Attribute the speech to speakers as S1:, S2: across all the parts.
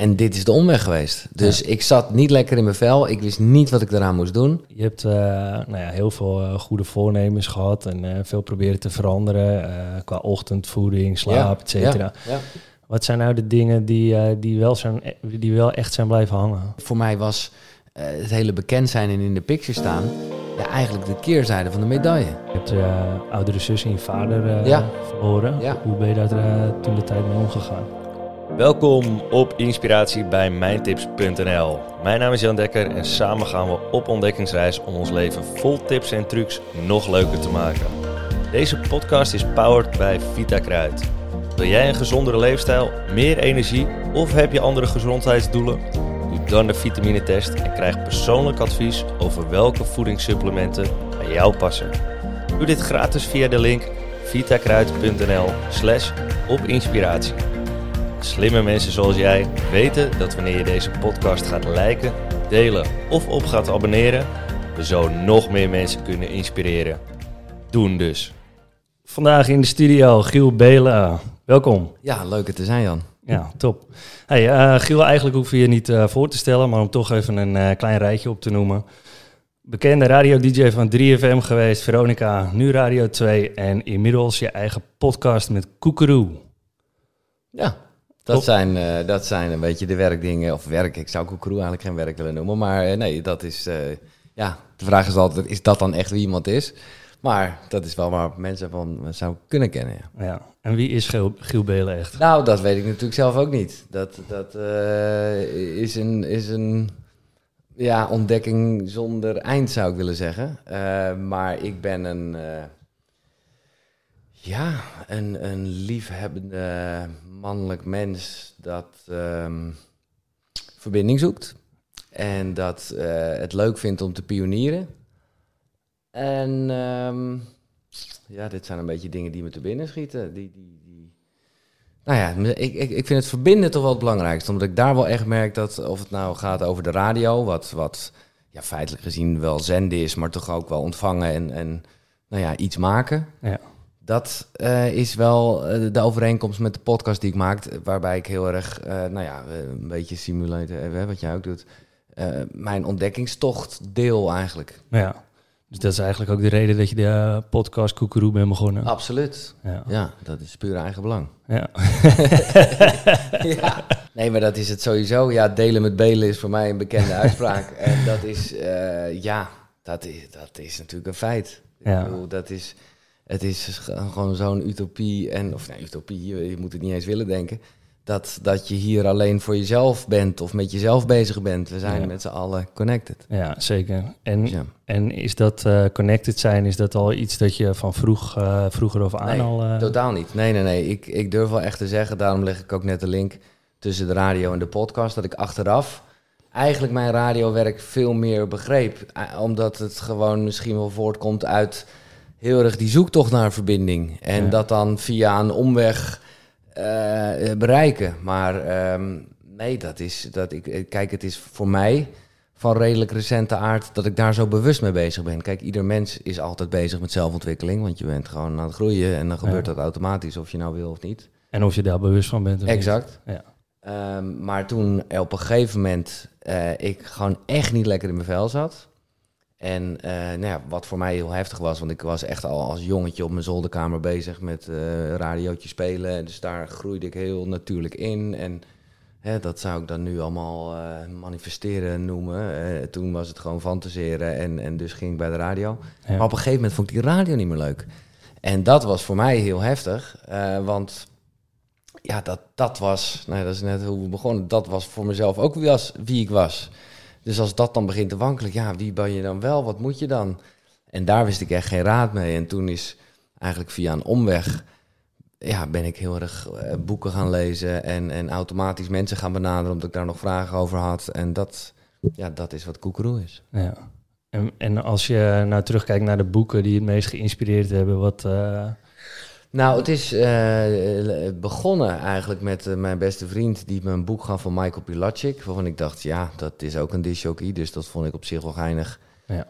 S1: En dit is de omweg geweest. Dus ik zat niet lekker in mijn vel. Ik wist niet wat ik eraan moest doen.
S2: Je hebt uh, nou ja, heel veel uh, goede voornemens gehad en uh, veel proberen te veranderen qua ochtendvoeding, slaap, ja, et cetera. Ja. Wat zijn nou de dingen die, die, wel zijn, die wel echt zijn blijven hangen?
S1: Voor mij was het hele bekend zijn en in de picture staan eigenlijk de keerzijde van de medaille.
S2: Je hebt je oudere zus en je vader verloren. Hoe ben je daar toen de tijd mee omgegaan?
S3: Welkom op Inspiratie bij mijntips.nl. Mijn naam is Jan Dekker en samen gaan we op ontdekkingsreis om ons leven vol tips en trucs nog leuker te maken. Deze podcast is powered bij Vita Kruid. Wil jij een gezondere leefstijl, meer energie of heb je andere gezondheidsdoelen? Doe dan de vitaminetest en krijg persoonlijk advies over welke voedingssupplementen bij jou passen. Doe dit gratis via de link vitakruid.nl slash op inspiratie. Slimme mensen zoals jij weten dat wanneer je deze podcast gaat liken, delen of op gaat abonneren, we zo nog meer mensen kunnen inspireren. Doen dus.
S2: Vandaag in de studio Giel Belen. Welkom.
S1: Ja, leuk het te zijn Jan.
S2: Ja, top. Hey, uh, Giel, eigenlijk hoef je je niet uh, voor te stellen, maar om toch even een uh, klein rijtje op te noemen. Bekende radio-dj van 3FM geweest, Veronica, nu Radio 2 en inmiddels je eigen podcast met Koekeroe.
S1: Ja, dat zijn, uh, dat zijn een beetje de werkdingen, of werk, ik zou Koekeroe eigenlijk geen werk willen noemen, maar uh, nee, dat is, uh, ja, de vraag is altijd, is dat dan echt wie iemand is? Maar dat is wel waar mensen van zou kunnen kennen,
S2: ja. ja. En wie is Giel, Giel Belen echt?
S1: Nou, dat weet ik natuurlijk zelf ook niet. Dat, dat is een, is een ja, ontdekking zonder eind, zou ik willen zeggen. maar ik ben een... ja, een, een liefhebbende mannelijk mens dat um, verbinding zoekt. En dat uh, het leuk vindt om te pionieren. En um, ja, dit zijn een beetje dingen die me te binnen schieten. Die, die, die... Nou ja, ik, ik, ik vind het verbinden toch wel het belangrijkste. Omdat ik daar wel echt merk dat of het nou gaat over de radio, wat, wat ja, feitelijk gezien wel zenden is, maar toch ook wel ontvangen en, en nou ja, iets maken. Ja. Dat uh, is wel uh, de overeenkomst met de podcast die ik maak, waarbij ik heel erg, uh, nou ja, een beetje simuleren, wat jij ook doet, mijn ontdekkingstocht deel eigenlijk.
S2: Ja, dus dat is eigenlijk ook de reden dat je de podcast Koekeroe bent begonnen.
S1: Absoluut. Ja. ja, dat is puur eigen belang.
S2: Ja.
S1: ja. Nee, maar dat is het sowieso. Ja, delen met belen is voor mij een bekende uitspraak. en dat is, ja, dat is, dat is natuurlijk een feit. Ja. Ik bedoel, dat is het is gewoon zo'n utopie. En, of nee, utopie, je moet het niet eens willen denken. Dat, dat je hier alleen voor jezelf bent of met jezelf bezig bent. We zijn met z'n allen connected.
S2: Ja, zeker. En, en is dat uh, connected zijn, is dat al iets dat je van vroeg, uh, vroeger of aan
S1: nee,
S2: al...
S1: Uh... totaal niet. Nee, nee, nee. Ik, ik durf wel echt te zeggen, daarom leg ik ook net de link tussen de radio en de podcast, dat ik achteraf eigenlijk mijn radiowerk veel meer begreep. Omdat het gewoon misschien wel voortkomt uit heel erg die zoektocht naar verbinding. En dat dan via een omweg uh, bereiken. Maar um, nee, dat is. Dat ik, kijk, het is voor mij van redelijk recente aard dat ik daar zo bewust mee bezig ben. Kijk, ieder mens is altijd bezig met zelfontwikkeling. Want je bent gewoon aan het groeien en dan gebeurt dat automatisch of je nou wil of niet.
S2: En of je daar bewust van bent.
S1: exact. Ja. Um, maar toen op een gegeven moment uh, ik gewoon echt niet lekker in mijn vel zat. En uh, nou ja, wat voor mij heel heftig was, want ik was echt al als jongetje op mijn zolderkamer bezig met uh, radiootje spelen. Dus daar groeide ik heel natuurlijk in. En hè, dat zou ik dan nu allemaal uh, manifesteren noemen. toen was het gewoon fantaseren en, en dus ging ik bij de radio. Maar op een gegeven moment vond ik die radio niet meer leuk. En dat was voor mij heel heftig, want ja, dat, dat was, nou, dat is net hoe we begonnen, dat was voor mezelf ook wie, was, wie ik was. Dus als dat dan begint te wankelen, ja, wie ben je dan wel? Wat moet je dan? En daar wist ik echt geen raad mee. En toen is eigenlijk via een omweg, ja, ben ik heel erg uh, boeken gaan lezen en, en automatisch mensen gaan benaderen omdat ik daar nog vragen over had. En dat, ja, dat is wat Koekeroe is.
S2: Ja. En, en als je nou terugkijkt naar de boeken die het meest geïnspireerd hebben, wat... Uh
S1: nou, het is uh, begonnen eigenlijk met uh, mijn beste vriend die me een boek gaf van Michael Pilacic. Waarvan ik dacht, ja, dat is ook een disjockey, dus dat vond ik op zich wel geinig. Ja.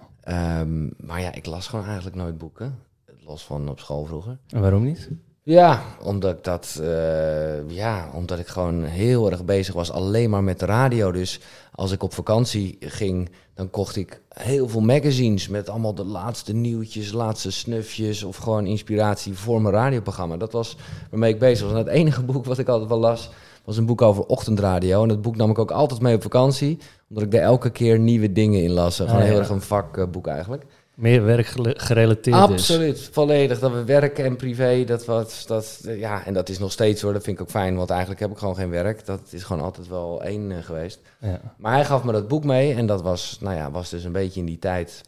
S1: Um, maar ja, ik las gewoon eigenlijk nooit boeken. Los van op school vroeger.
S2: En waarom niet?
S1: Ja, omdat ik dat, eh, ja, omdat ik gewoon heel erg bezig was alleen maar met de radio. Dus als ik op vakantie ging, dan kocht ik heel veel magazines met allemaal de laatste nieuwtjes, laatste snufjes of gewoon inspiratie voor mijn radioprogramma. Dat was waarmee ik bezig was. En het enige boek wat ik altijd wel las, was een boek over ochtendradio. En dat boek nam ik ook altijd mee op vakantie, omdat ik er elke keer nieuwe dingen in las. Gewoon
S2: Ah,
S1: heel erg een vakboek eigenlijk.
S2: Meer werkgerelateerd dus.
S1: Absoluut, volledig. Dat we werken en privé, dat was, dat, ja, en dat is nog steeds hoor, dat vind ik ook fijn, want eigenlijk heb ik gewoon geen werk. Dat is gewoon altijd wel één eh, geweest.
S2: Ja.
S1: Maar hij gaf me dat boek mee en dat was, nou ja, was dus een beetje in die tijd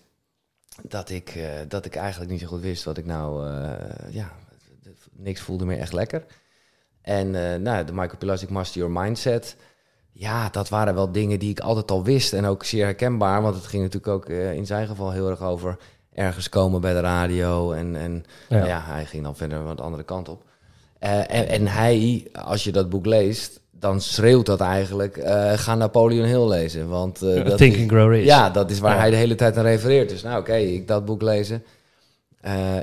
S1: dat ik, eh, dat ik eigenlijk niet zo goed wist wat ik nou, eh, ja, niks voelde meer echt lekker. En nou, de Microplastic Master Your Mindset, ja, dat waren wel dingen die ik altijd al wist en ook zeer herkenbaar, want het ging natuurlijk ook eh, in zijn geval heel erg over ergens komen bij de radio en, en
S2: Ja.
S1: ja, hij ging dan verder wat de andere kant op. Eh, en, en hij, als je dat boek leest, dan schreeuwt dat eigenlijk, eh, ga Napoleon Hill lezen. Want eh, dat
S2: Think
S1: is-
S2: and Grow Rich.
S1: ja, dat is waar
S2: Ja.
S1: hij de hele tijd aan refereert. Dus nou oké, ik dat boek lezen.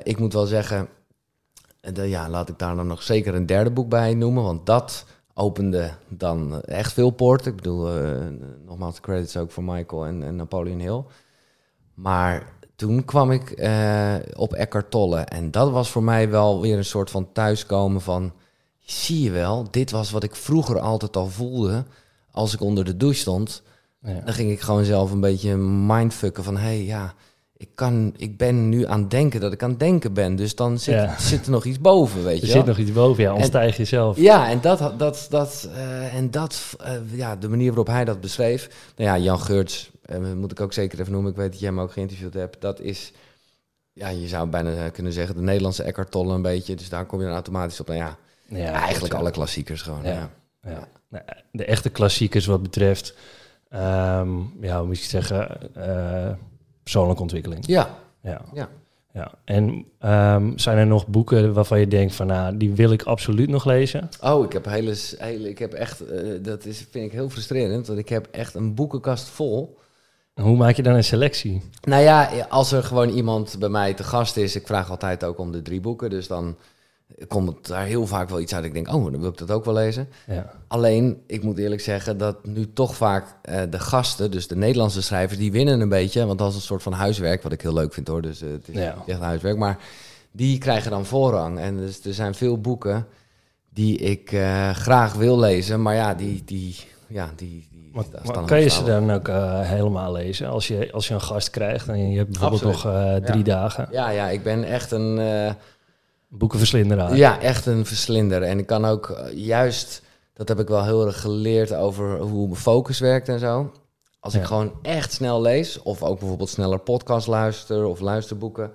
S1: Ik moet wel zeggen, de- ja, laat ik daar dan nog zeker een derde boek bij noemen, want dat opende dan echt veel poorten. Ik bedoel, eh, nogmaals de credits ook voor Michael en, en Napoleon Hill. Maar toen kwam ik eh, op Eckhart Tolle en dat was voor mij wel weer een soort van thuiskomen van... Zie je wel, dit was wat ik vroeger altijd al voelde als ik onder de douche stond.
S2: Ja.
S1: Dan ging ik gewoon zelf een beetje mindfucken van... hé, hey, ja, ik, kan, ik ben nu aan het denken dat ik aan het denken ben. Dus dan zit,
S2: Ja.
S1: zit er nog iets boven, weet
S2: Er
S1: je
S2: zit
S1: wel.
S2: nog iets boven, ja, ontstijg jezelf.
S1: Ja, en dat, dat, dat, eh, en dat eh, ja, de manier waarop hij dat beschreef... Nou ja, Jan Geurts, eh, moet ik ook zeker even noemen. Ik weet dat jij hem ook geïnterviewd hebt. Dat is, ja, je zou bijna kunnen zeggen... de Nederlandse Eckhart Tolle een beetje. Dus daar kom je dan automatisch op. Nou ja,
S2: Ja,
S1: eigenlijk alle klassiekers gewoon.
S2: Ja.
S1: Ja.
S2: Nou, de echte klassiekers wat betreft, ehm, ja, hoe moet je zeggen, persoonlijke ontwikkeling.
S1: ja.
S2: Ja.
S1: Ja.
S2: ja. En ehm, zijn er nog boeken waarvan je denkt van, nou, die wil ik absoluut nog lezen?
S1: Oh, ik heb hele, hele ik heb echt, eh, dat is, vind ik heel frustrerend, want ik heb echt een boekenkast vol.
S2: En hoe maak je dan een selectie?
S1: Nou ja, als er gewoon iemand bij mij te gast is, ik vraag altijd ook om de drie boeken, dus dan komt daar heel vaak wel iets uit. Ik denk, oh, dan wil ik dat ook wel lezen.
S2: Ja.
S1: Alleen, ik moet eerlijk zeggen dat nu toch vaak eh, de gasten, dus de Nederlandse schrijvers, die winnen een beetje. Want dat is een soort van huiswerk, wat ik heel leuk vind hoor. Dus eh, het is
S2: Ja.
S1: echt huiswerk. Maar die krijgen dan voorrang. En dus, er zijn veel boeken die ik eh, graag wil lezen. Maar ja, die... die ja, die, die
S2: Maar,
S1: daar
S2: maar
S1: staan
S2: kan je ze dan ook helemaal lezen? Als je, als je een gast krijgt en je hebt bijvoorbeeld
S1: Absoluut.
S2: nog drie
S1: Ja.
S2: dagen.
S1: Ja, ja, ik ben echt een... eh,
S2: Boekenverslinderaar.
S1: Ja, echt een verslinder. En ik kan ook eh, juist, dat heb ik wel heel erg geleerd over hoe mijn focus werkt en zo. Als ik gewoon echt snel lees, of ook bijvoorbeeld sneller podcast luister of luisterboeken,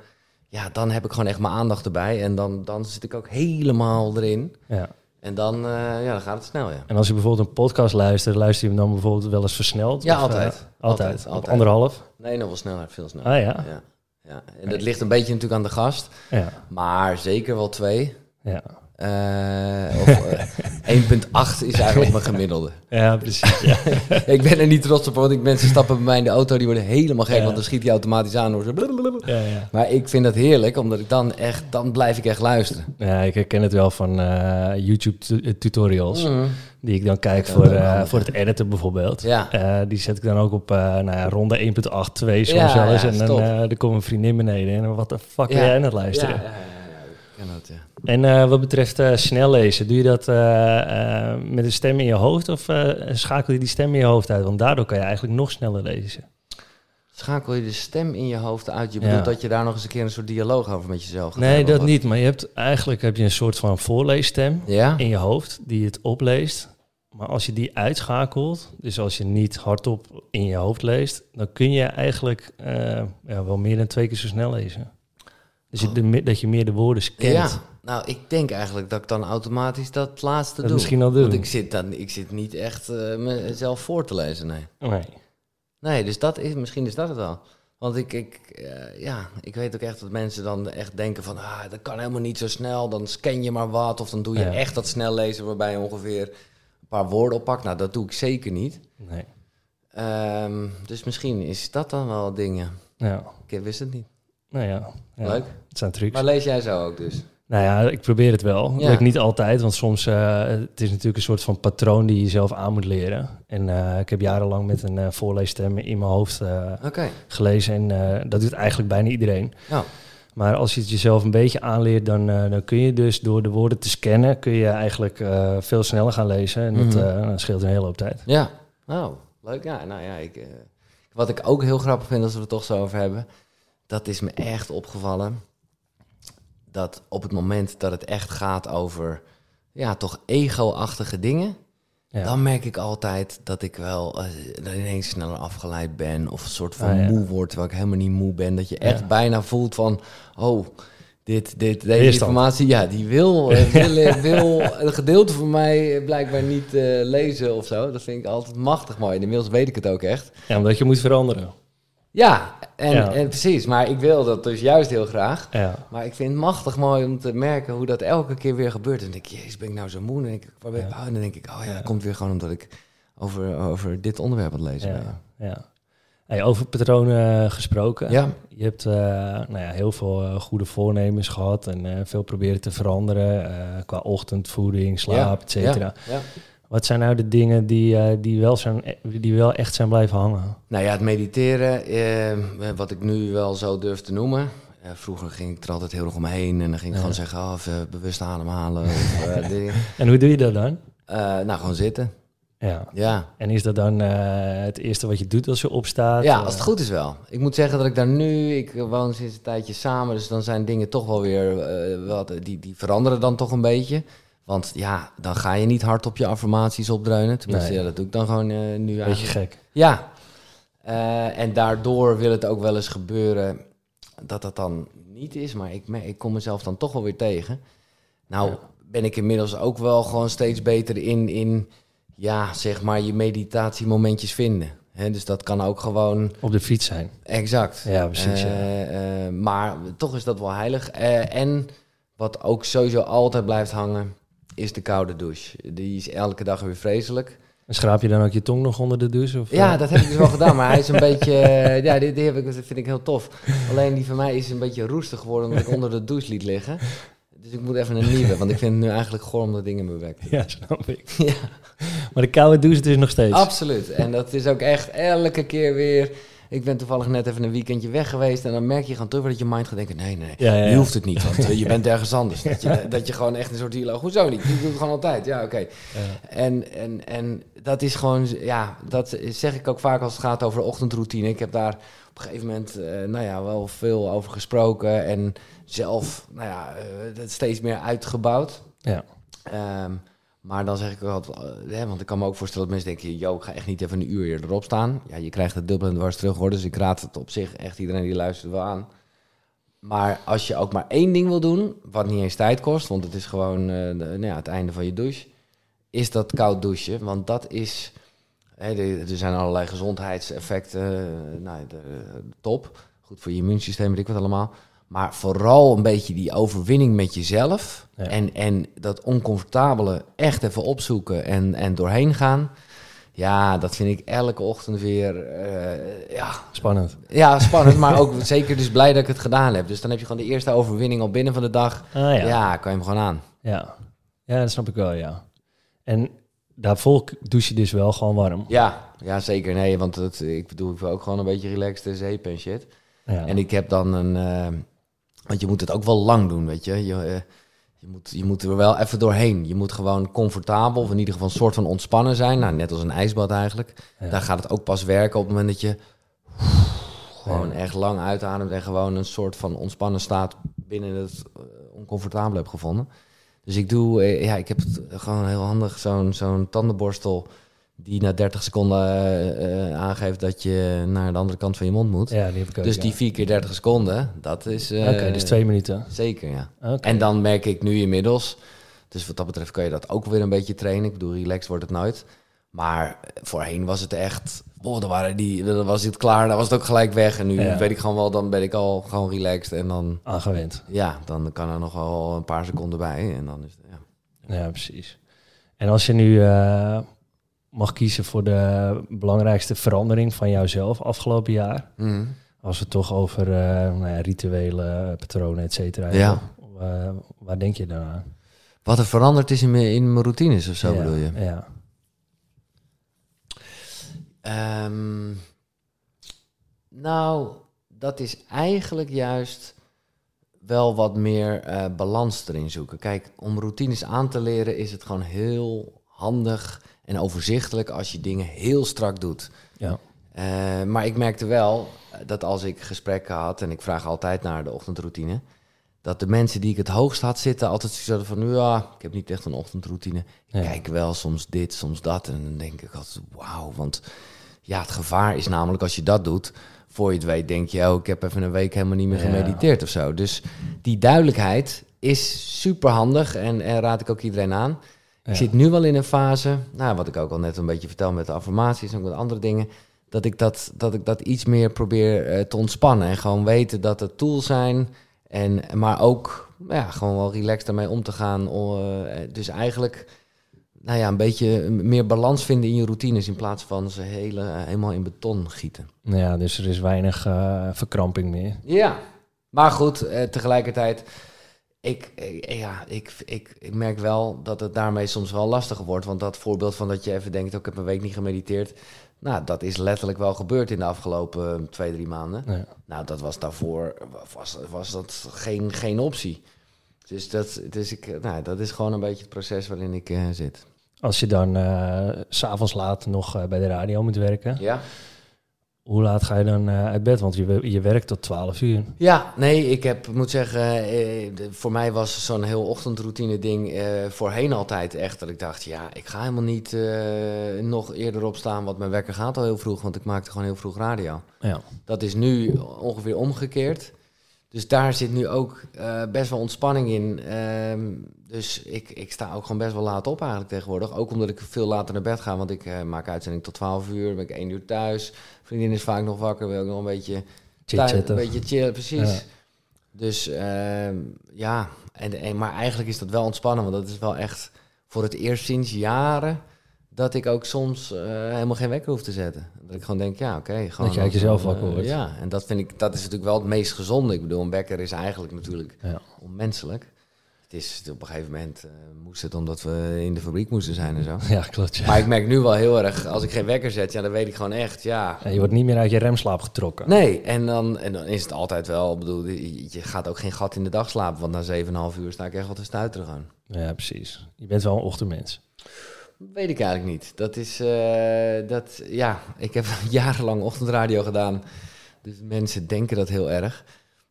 S1: ja, dan heb ik gewoon echt mijn aandacht erbij. En dan, dan zit ik ook helemaal erin.
S2: Ja.
S1: En dan, eh, ja, dan gaat het snel, ja.
S2: En als je bijvoorbeeld een podcast luistert, luister je hem dan bijvoorbeeld wel eens versneld?
S1: Ja,
S2: Of,
S1: altijd.
S2: eh, altijd.
S1: Altijd,
S2: Op
S1: altijd.
S2: anderhalf?
S1: Nee, nog wel sneller, veel sneller.
S2: Ah ja?
S1: Ja, ja. En dat ligt een beetje natuurlijk aan de gast,
S2: Ja.
S1: maar zeker wel twee.
S2: Ja,
S1: Eh, of, eh, 1,8 is eigenlijk mijn gemiddelde.
S2: ja precies. Ja.
S1: ik ben er niet trots op, want ik, mensen stappen bij mij in de auto, die worden helemaal gek,
S2: Ja.
S1: want dan schiet hij automatisch aan. Hoor.
S2: Ja.
S1: Maar ik vind dat heerlijk, omdat ik dan echt, dan blijf ik echt luisteren.
S2: ja, ik herken het wel van eh, YouTube-tutorials.
S1: Mhm.
S2: Die ik dan kijk voor, eh, voor het editen bijvoorbeeld.
S1: Ja.
S2: Eh, die zet ik dan ook op eh, nou ja, ronde 1.8, 2 soms
S1: Ja, ja,
S2: en dan er komt een vriendin beneden. En wat de fuck ben jij aan het luisteren?
S1: ja, ja, ja, ik ken dat, ja.
S2: En wat betreft snel lezen, doe je dat met een stem in je hoofd of schakel je die stem in je hoofd uit? Want daardoor kan je eigenlijk nog sneller lezen.
S1: Schakel je de stem in je hoofd uit? Je bedoelt dat je daar nog eens een keer een soort dialoog over met jezelf gaat
S2: Nee, dat
S1: wat?
S2: niet. Maar je hebt, eigenlijk heb je een soort van voorleesstem in je hoofd die het opleest. Maar als je die uitschakelt, dus als je niet hardop in je hoofd leest, dan kun je eigenlijk eh, ja, wel meer dan twee keer zo snel lezen. Dus je,
S1: Oh.
S2: de dat je meer de woorden scant.
S1: Ja, nou, ik denk eigenlijk dat ik dan automatisch dat laatste
S2: Dat
S1: doe.
S2: misschien al doen.
S1: Want ik zit, dan, ik zit niet echt eh, mezelf voor te lezen, nee.
S2: Nee.
S1: Nee, dus dat is, misschien is dat het wel. Want ik, ik, eh, ja, ik weet ook echt dat mensen dan echt denken van... Ah, dat kan helemaal niet zo snel, dan scan je maar wat... of dan doe je
S2: Ja.
S1: echt dat snel lezen waarbij je ongeveer paar woorden oppakt. Nou, dat doe ik zeker niet.
S2: nee.
S1: Ehm, dus misschien is dat dan wel dingen.
S2: Ja.
S1: Ik wist het niet.
S2: Nou ja. ja.
S1: Leuk.
S2: Het zijn trucs.
S1: Maar lees jij zo ook dus?
S2: Nou ja, ik probeer het wel.
S1: Ja.
S2: lukt niet altijd, want soms uh, het is natuurlijk een soort van patroon die je zelf aan moet leren. En uh, ik heb jarenlang met een uh, voorleesstem in mijn hoofd
S1: okay.
S2: gelezen en dat doet eigenlijk bijna iedereen.
S1: Ja.
S2: Maar als je het jezelf een beetje aanleert, dan, dan kun je dus door de woorden te scannen, kun je eigenlijk veel sneller gaan lezen. En dat,
S1: Mhm.
S2: dat scheelt een hele hoop tijd.
S1: Ja, nou, leuk. Ja, nou ja, ik, wat ik ook heel grappig vind als we het toch zo over hebben, dat is me echt opgevallen dat op het moment dat het echt gaat over ja, toch ego-achtige dingen, ja. dan merk ik altijd dat ik wel uh, ineens sneller afgeleid ben of een soort van
S2: Ah, ja.
S1: moe word terwijl ik helemaal niet moe ben. Dat je echt
S2: Ja.
S1: bijna voelt van, oh, dit, dit, deze
S2: Weerstand.
S1: informatie, ja, die wil, eh, wil, wil een gedeelte van mij eh, blijkbaar niet eh, lezen of zo. Dat vind ik altijd machtig mooi. En inmiddels weet ik het ook echt.
S2: Ja, omdat je moet veranderen.
S1: Ja, en,
S2: Ja.
S1: en precies. Maar ik wil dat dus juist heel graag.
S2: Ja.
S1: Maar ik vind het machtig mooi om te merken hoe dat elke keer weer gebeurt. En dan denk ik, jezus, ben ik nou zo moe? En dan denk ik, waar ben ik?
S2: Ja.
S1: Oh, en dan denk ik, oh ja, dat komt weer gewoon omdat ik over, over dit onderwerp aan het lezen ben.
S2: Ja. Hey, over patronen gesproken.
S1: Ja.
S2: Je hebt eh, nou ja, heel veel eh, goede voornemens gehad en eh, veel proberen te veranderen eh, qua ochtendvoeding, slaap, et cetera. Wat zijn nou de dingen die, eh, die, wel zijn, die wel echt zijn blijven hangen?
S1: Nou ja, het mediteren, eh, wat ik nu wel zo durf te noemen. Eh, vroeger ging ik er altijd heel erg omheen en dan ging ik
S2: Ja.
S1: gewoon zeggen, oh, even bewust ademhalen. Of.
S2: En hoe doe je dat dan?
S1: Nou, gewoon zitten.
S2: Ja.
S1: Ja.
S2: En is dat dan het eerste wat je doet als je opstaat?
S1: Ja, als het goed is wel. Ik moet zeggen dat ik daar nu, ik woon sinds een tijdje samen, dus dan zijn dingen toch wel weer, wat, die, die veranderen dan toch een beetje. Want ja, dan ga je niet hard op je affirmaties opdreunen. Tenminste,
S2: Nee.
S1: ja, dat doe ik dan gewoon eh, nu
S2: Beetje
S1: eigenlijk.
S2: gek.
S1: Ja. Eh, en daardoor wil het ook wel eens gebeuren dat dat dan niet is. Maar ik, ik kom mezelf dan toch wel weer tegen. Nou,
S2: Ja.
S1: ben ik inmiddels ook wel gewoon steeds beter in, in ja, zeg maar, je meditatiemomentjes vinden. Dus dat kan ook gewoon
S2: Op de fiets zijn.
S1: Exact.
S2: Ja, precies. ja.
S1: Eh, maar toch is dat wel heilig. En wat ook sowieso altijd blijft hangen, is de koude douche. Die is elke dag weer vreselijk.
S2: En schraap je dan ook je tong nog onder de douche? Of,
S1: Ja,
S2: eh?
S1: dat heb ik dus wel gedaan, maar hij is een beetje... eh, ja, die, die heb ik, dat vind ik heel tof. Alleen die van mij is een beetje roestig geworden omdat ik onder de douche liet liggen. Dus ik moet even een nieuwe, want ik vind het nu eigenlijk gewoon omdat dingen me bek.
S2: Ja, snap ik.
S1: Ja.
S2: Maar de koude douche dus nog steeds.
S1: Absoluut. En dat is ook echt elke keer weer... Ik ben toevallig net even een weekendje weg geweest en dan merk je gewoon terug dat je mind gaat denken... Nee, nee, nee.
S2: Ja,
S1: Nu hoeft het niet, want eh, je bent ergens anders. Dat je, dat je gewoon echt een soort dialoog... Hoezo niet? Die doe ik gewoon altijd. Ja, oké.
S2: Ja.
S1: En, en, en dat is gewoon... Ja, dat zeg ik ook vaak als het gaat over de ochtendroutine. Ik heb daar op een gegeven moment eh, nou ja, wel veel over gesproken... en zelf nou ja, eh, het steeds meer uitgebouwd.
S2: Ja.
S1: Ehm, maar dan zeg ik altijd, eh, hè, want ik kan me ook voorstellen dat mensen denken, yo, ik ga echt niet even een uur hier erop staan. Ja, je krijgt het dubbel en dwars terug hoor, dus ik raad het op zich echt iedereen die luistert wel aan. Maar als je ook maar één ding wil doen, wat niet eens tijd kost, want het is gewoon eh, nou ja, het einde van je douche, is dat koud douchen. Want dat is, hè, er zijn allerlei gezondheidseffecten, eh, nou, de top, goed voor je immuunsysteem, weet ik wat allemaal. Maar vooral een beetje die overwinning met jezelf.
S2: Ja.
S1: En, en dat oncomfortabele echt even opzoeken en, en doorheen gaan. Ja, dat vind ik elke ochtend weer. eh, ja,
S2: Spannend.
S1: ja, spannend. maar ook zeker dus blij dat ik het gedaan heb. Dus dan heb je gewoon de eerste overwinning al binnen van de dag.
S2: Ah, ja.
S1: Ja,
S2: ja.
S1: kan je hem gewoon aan.
S2: Ja. dat snap ik wel, ja. En daarvoor douche je dus wel gewoon warm.
S1: Ja, ja zeker. Nee, want het, ik bedoel, ik wil ook gewoon een beetje relaxed en zeep en shit.
S2: Ja.
S1: En ik heb dan een. eh, want je moet het ook wel lang doen, weet je. Je, eh, je, moet, je moet er wel even doorheen. Je moet gewoon comfortabel, of in ieder geval een soort van ontspannen zijn. Nou, net als een ijsbad eigenlijk.
S2: Ja.
S1: Daar gaat het ook pas werken op het moment dat je gewoon echt lang uitademt en gewoon een soort van ontspannen staat binnen het eh, oncomfortabele hebt gevonden. Dus ik doe, eh, ja, ik heb het gewoon heel handig, zo'n zo'n tandenborstel die na 30 seconden eh, eh, aangeeft dat je naar de andere kant van je mond moet.
S2: Ja, die heb ik ook.
S1: Dus
S2: ja.
S1: die vier keer 30 seconden, dat is... eh,
S2: Oké, dus twee minuten.
S1: Zeker, ja. En dan merk ik nu inmiddels... Dus wat dat betreft kan je dat ook weer een beetje trainen. Ik bedoel, relaxed wordt het nooit. Maar voorheen was het echt... Oh, dan, waren die, dan was het klaar, dan was het ook gelijk weg. En nu
S2: Ja.
S1: weet ik gewoon wel, dan ben ik al gewoon relaxed. En dan,
S2: Aangewend.
S1: ja, dan kan er nog wel een paar seconden bij. En dan is het, ja.
S2: Ja, precies. En als je nu mag kiezen voor de belangrijkste verandering van jouzelf afgelopen jaar,
S1: Mhm.
S2: als we het toch over eh, nou ja, rituelen, patronen, et cetera
S1: Ja.
S2: hebben, Waar, denk je dan aan?
S1: Wat er veranderd is in mijn, in mijn routines of zo
S2: ja,
S1: bedoel je?
S2: Ja.
S1: Ehm, nou, dat is eigenlijk juist wel wat meer eh, balans erin zoeken. Kijk, om routines aan te leren is het gewoon heel handig en overzichtelijk als je dingen heel strak doet.
S2: Ja.
S1: Eh, maar ik merkte wel dat als ik gesprekken had, en ik vraag altijd naar de ochtendroutine, dat de mensen die ik het hoogst had zitten altijd zoiets hadden van, ja, ik heb niet echt een ochtendroutine. Ik kijk wel soms dit, soms dat. En dan denk ik altijd, wauw, want ja, het gevaar is namelijk als je dat doet, voor je het weet denk je, oh, ik heb even een week helemaal niet meer
S2: Ja.
S1: gemediteerd of zo. Dus die duidelijkheid is super handig en, en raad ik ook iedereen aan.
S2: Ja.
S1: Ik zit nu wel in een fase, nou, wat ik ook al net een beetje vertel met de affirmaties en ook met andere dingen, dat ik dat, dat, ik dat iets meer probeer eh, te ontspannen. En gewoon weten dat het tools zijn, en, maar ook ja, gewoon wel relaxed daarmee om te gaan. Eh, dus eigenlijk nou ja, een beetje meer balans vinden in je routines in plaats van ze hele, helemaal in beton gieten.
S2: Ja, dus er is weinig eh, verkramping meer.
S1: Ja, maar goed, eh, tegelijkertijd, ik, ja, ik, ik, ik merk wel dat het daarmee soms wel lastiger wordt. Want dat voorbeeld van dat je even denkt, oh, ik heb een week niet gemediteerd. Nou, dat is letterlijk wel gebeurd in de afgelopen eh, twee, drie maanden.
S2: Ja.
S1: Nou, dat was daarvoor, was, was dat geen, geen optie. Dus, dat, dus ik, eh, nou, dat is gewoon een beetje het proces waarin ik eh, zit.
S2: Als je dan s s'avonds laat nog bij de radio moet werken,
S1: Ja?
S2: Hoe laat ga je dan eh, uit bed? Want je, je werkt tot 12 uur.
S1: Ja, nee, ik heb, moet zeggen, eh, voor mij was zo'n heel ochtendroutine ding eh, voorheen altijd echt dat ik dacht, ja, ik ga helemaal niet nog eerder opstaan, want mijn wekker gaat al heel vroeg, want ik maakte gewoon heel vroeg radio.
S2: Ja.
S1: Dat is nu ongeveer omgekeerd. Dus daar zit nu ook best wel ontspanning in. Ehm, dus ik, ik sta ook gewoon best wel laat op eigenlijk tegenwoordig. Ook omdat ik veel later naar bed ga, want ik maak uitzending tot 12 uur, ben ik 1 uur thuis. Vriendin is vaak nog wakker, wil ik nog een beetje
S2: Chit-chatten.
S1: Een beetje chill, precies.
S2: Ja.
S1: Dus ehm, ja, en, en, maar eigenlijk is dat wel ontspannen, want dat is wel echt voor het eerst sinds jaren dat ik ook soms eh, helemaal geen wekker hoef te zetten. Dat ik gewoon denk, ja, oké. gewoon
S2: je uit
S1: als-
S2: jezelf wakker wordt.
S1: Ja, en dat vind ik, dat is natuurlijk wel het meest gezonde. Ik bedoel, een wekker is eigenlijk natuurlijk
S2: Ja.
S1: onmenselijk. Is op een gegeven moment eh, moest het omdat we in de fabriek moesten zijn en zo.
S2: ja, klopt. Ja.
S1: Maar ik merk nu wel heel erg, als ik geen wekker zet, ja, dan weet ik gewoon echt, ja,
S2: Ja, je wordt niet meer uit je remslaap getrokken.
S1: Nee, en dan, en dan is het altijd wel, ik bedoel, je gaat ook geen gat in de dag slapen, want na 7,5 uur sta ik echt wel te stuiteren gewoon.
S2: Ja, precies. Je bent wel een ochtendmens.
S1: Weet ik eigenlijk niet. Dat is, eh, dat, ja, ik heb jarenlang ochtendradio gedaan, dus mensen denken dat heel erg.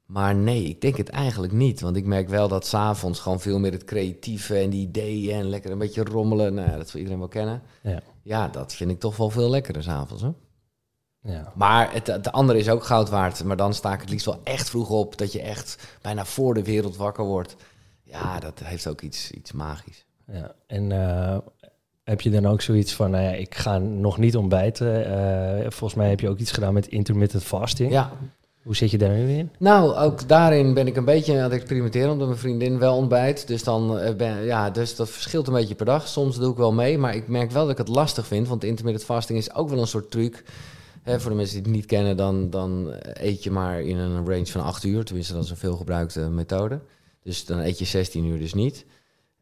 S1: Maar nee, ik denk het eigenlijk niet, want ik merk wel dat s'avonds gewoon veel meer het creatieve en die ideeën en lekker een beetje rommelen, nou ja, dat zal iedereen wel kennen.
S2: Ja.
S1: Ja, dat vind ik toch wel veel lekkerder s'avonds.
S2: Ja.
S1: Maar het, het andere is ook goud waard. Maar dan sta ik het liefst wel echt vroeg op. Dat je echt bijna voor de wereld wakker wordt. Ja, dat heeft ook iets, iets magisch.
S2: ja. En eh, heb je dan ook zoiets van, nou ja, ik ga nog niet ontbijten. Eh, volgens mij heb je ook iets gedaan met intermittent fasting.
S1: Ja,
S2: Hoe zit je daar nu in?
S1: nou, ook daarin ben ik een beetje aan het experimenteren. Omdat mijn vriendin wel ontbijt. Dus, dan, eh, ja, dus dat verschilt een beetje per dag. Soms doe ik wel mee. Maar ik merk wel dat ik het lastig vind. Want intermittent fasting is ook wel een soort truc. Voor de mensen die het niet kennen, dan, dan eet je maar in een range van 8 uur. Tenminste, dat is een veel gebruikte methode. Dus dan eet je 16 uur dus niet.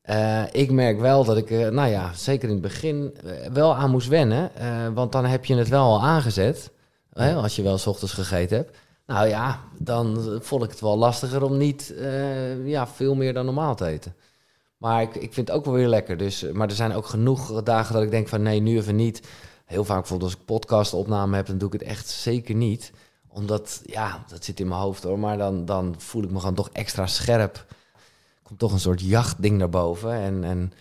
S1: Eh, ik merk wel dat ik, eh, nou ja, zeker in het begin wel aan moest wennen. want dan heb je het wel al aangezet. Als je wel s ochtends gegeten hebt. Nou ja, dan vond ik het wel lastiger om niet eh, ja, veel meer dan normaal te eten. Maar ik, ik vind het ook wel weer lekker. Dus, maar er zijn ook genoeg dagen dat ik denk van nee, nu even niet. Heel vaak bijvoorbeeld als ik podcastopname heb, dan doe ik het echt zeker niet. Omdat, ja, dat zit in mijn hoofd hoor. Maar dan, dan voel ik me gewoon toch extra scherp. Komt toch een soort jachtding naar boven. En, en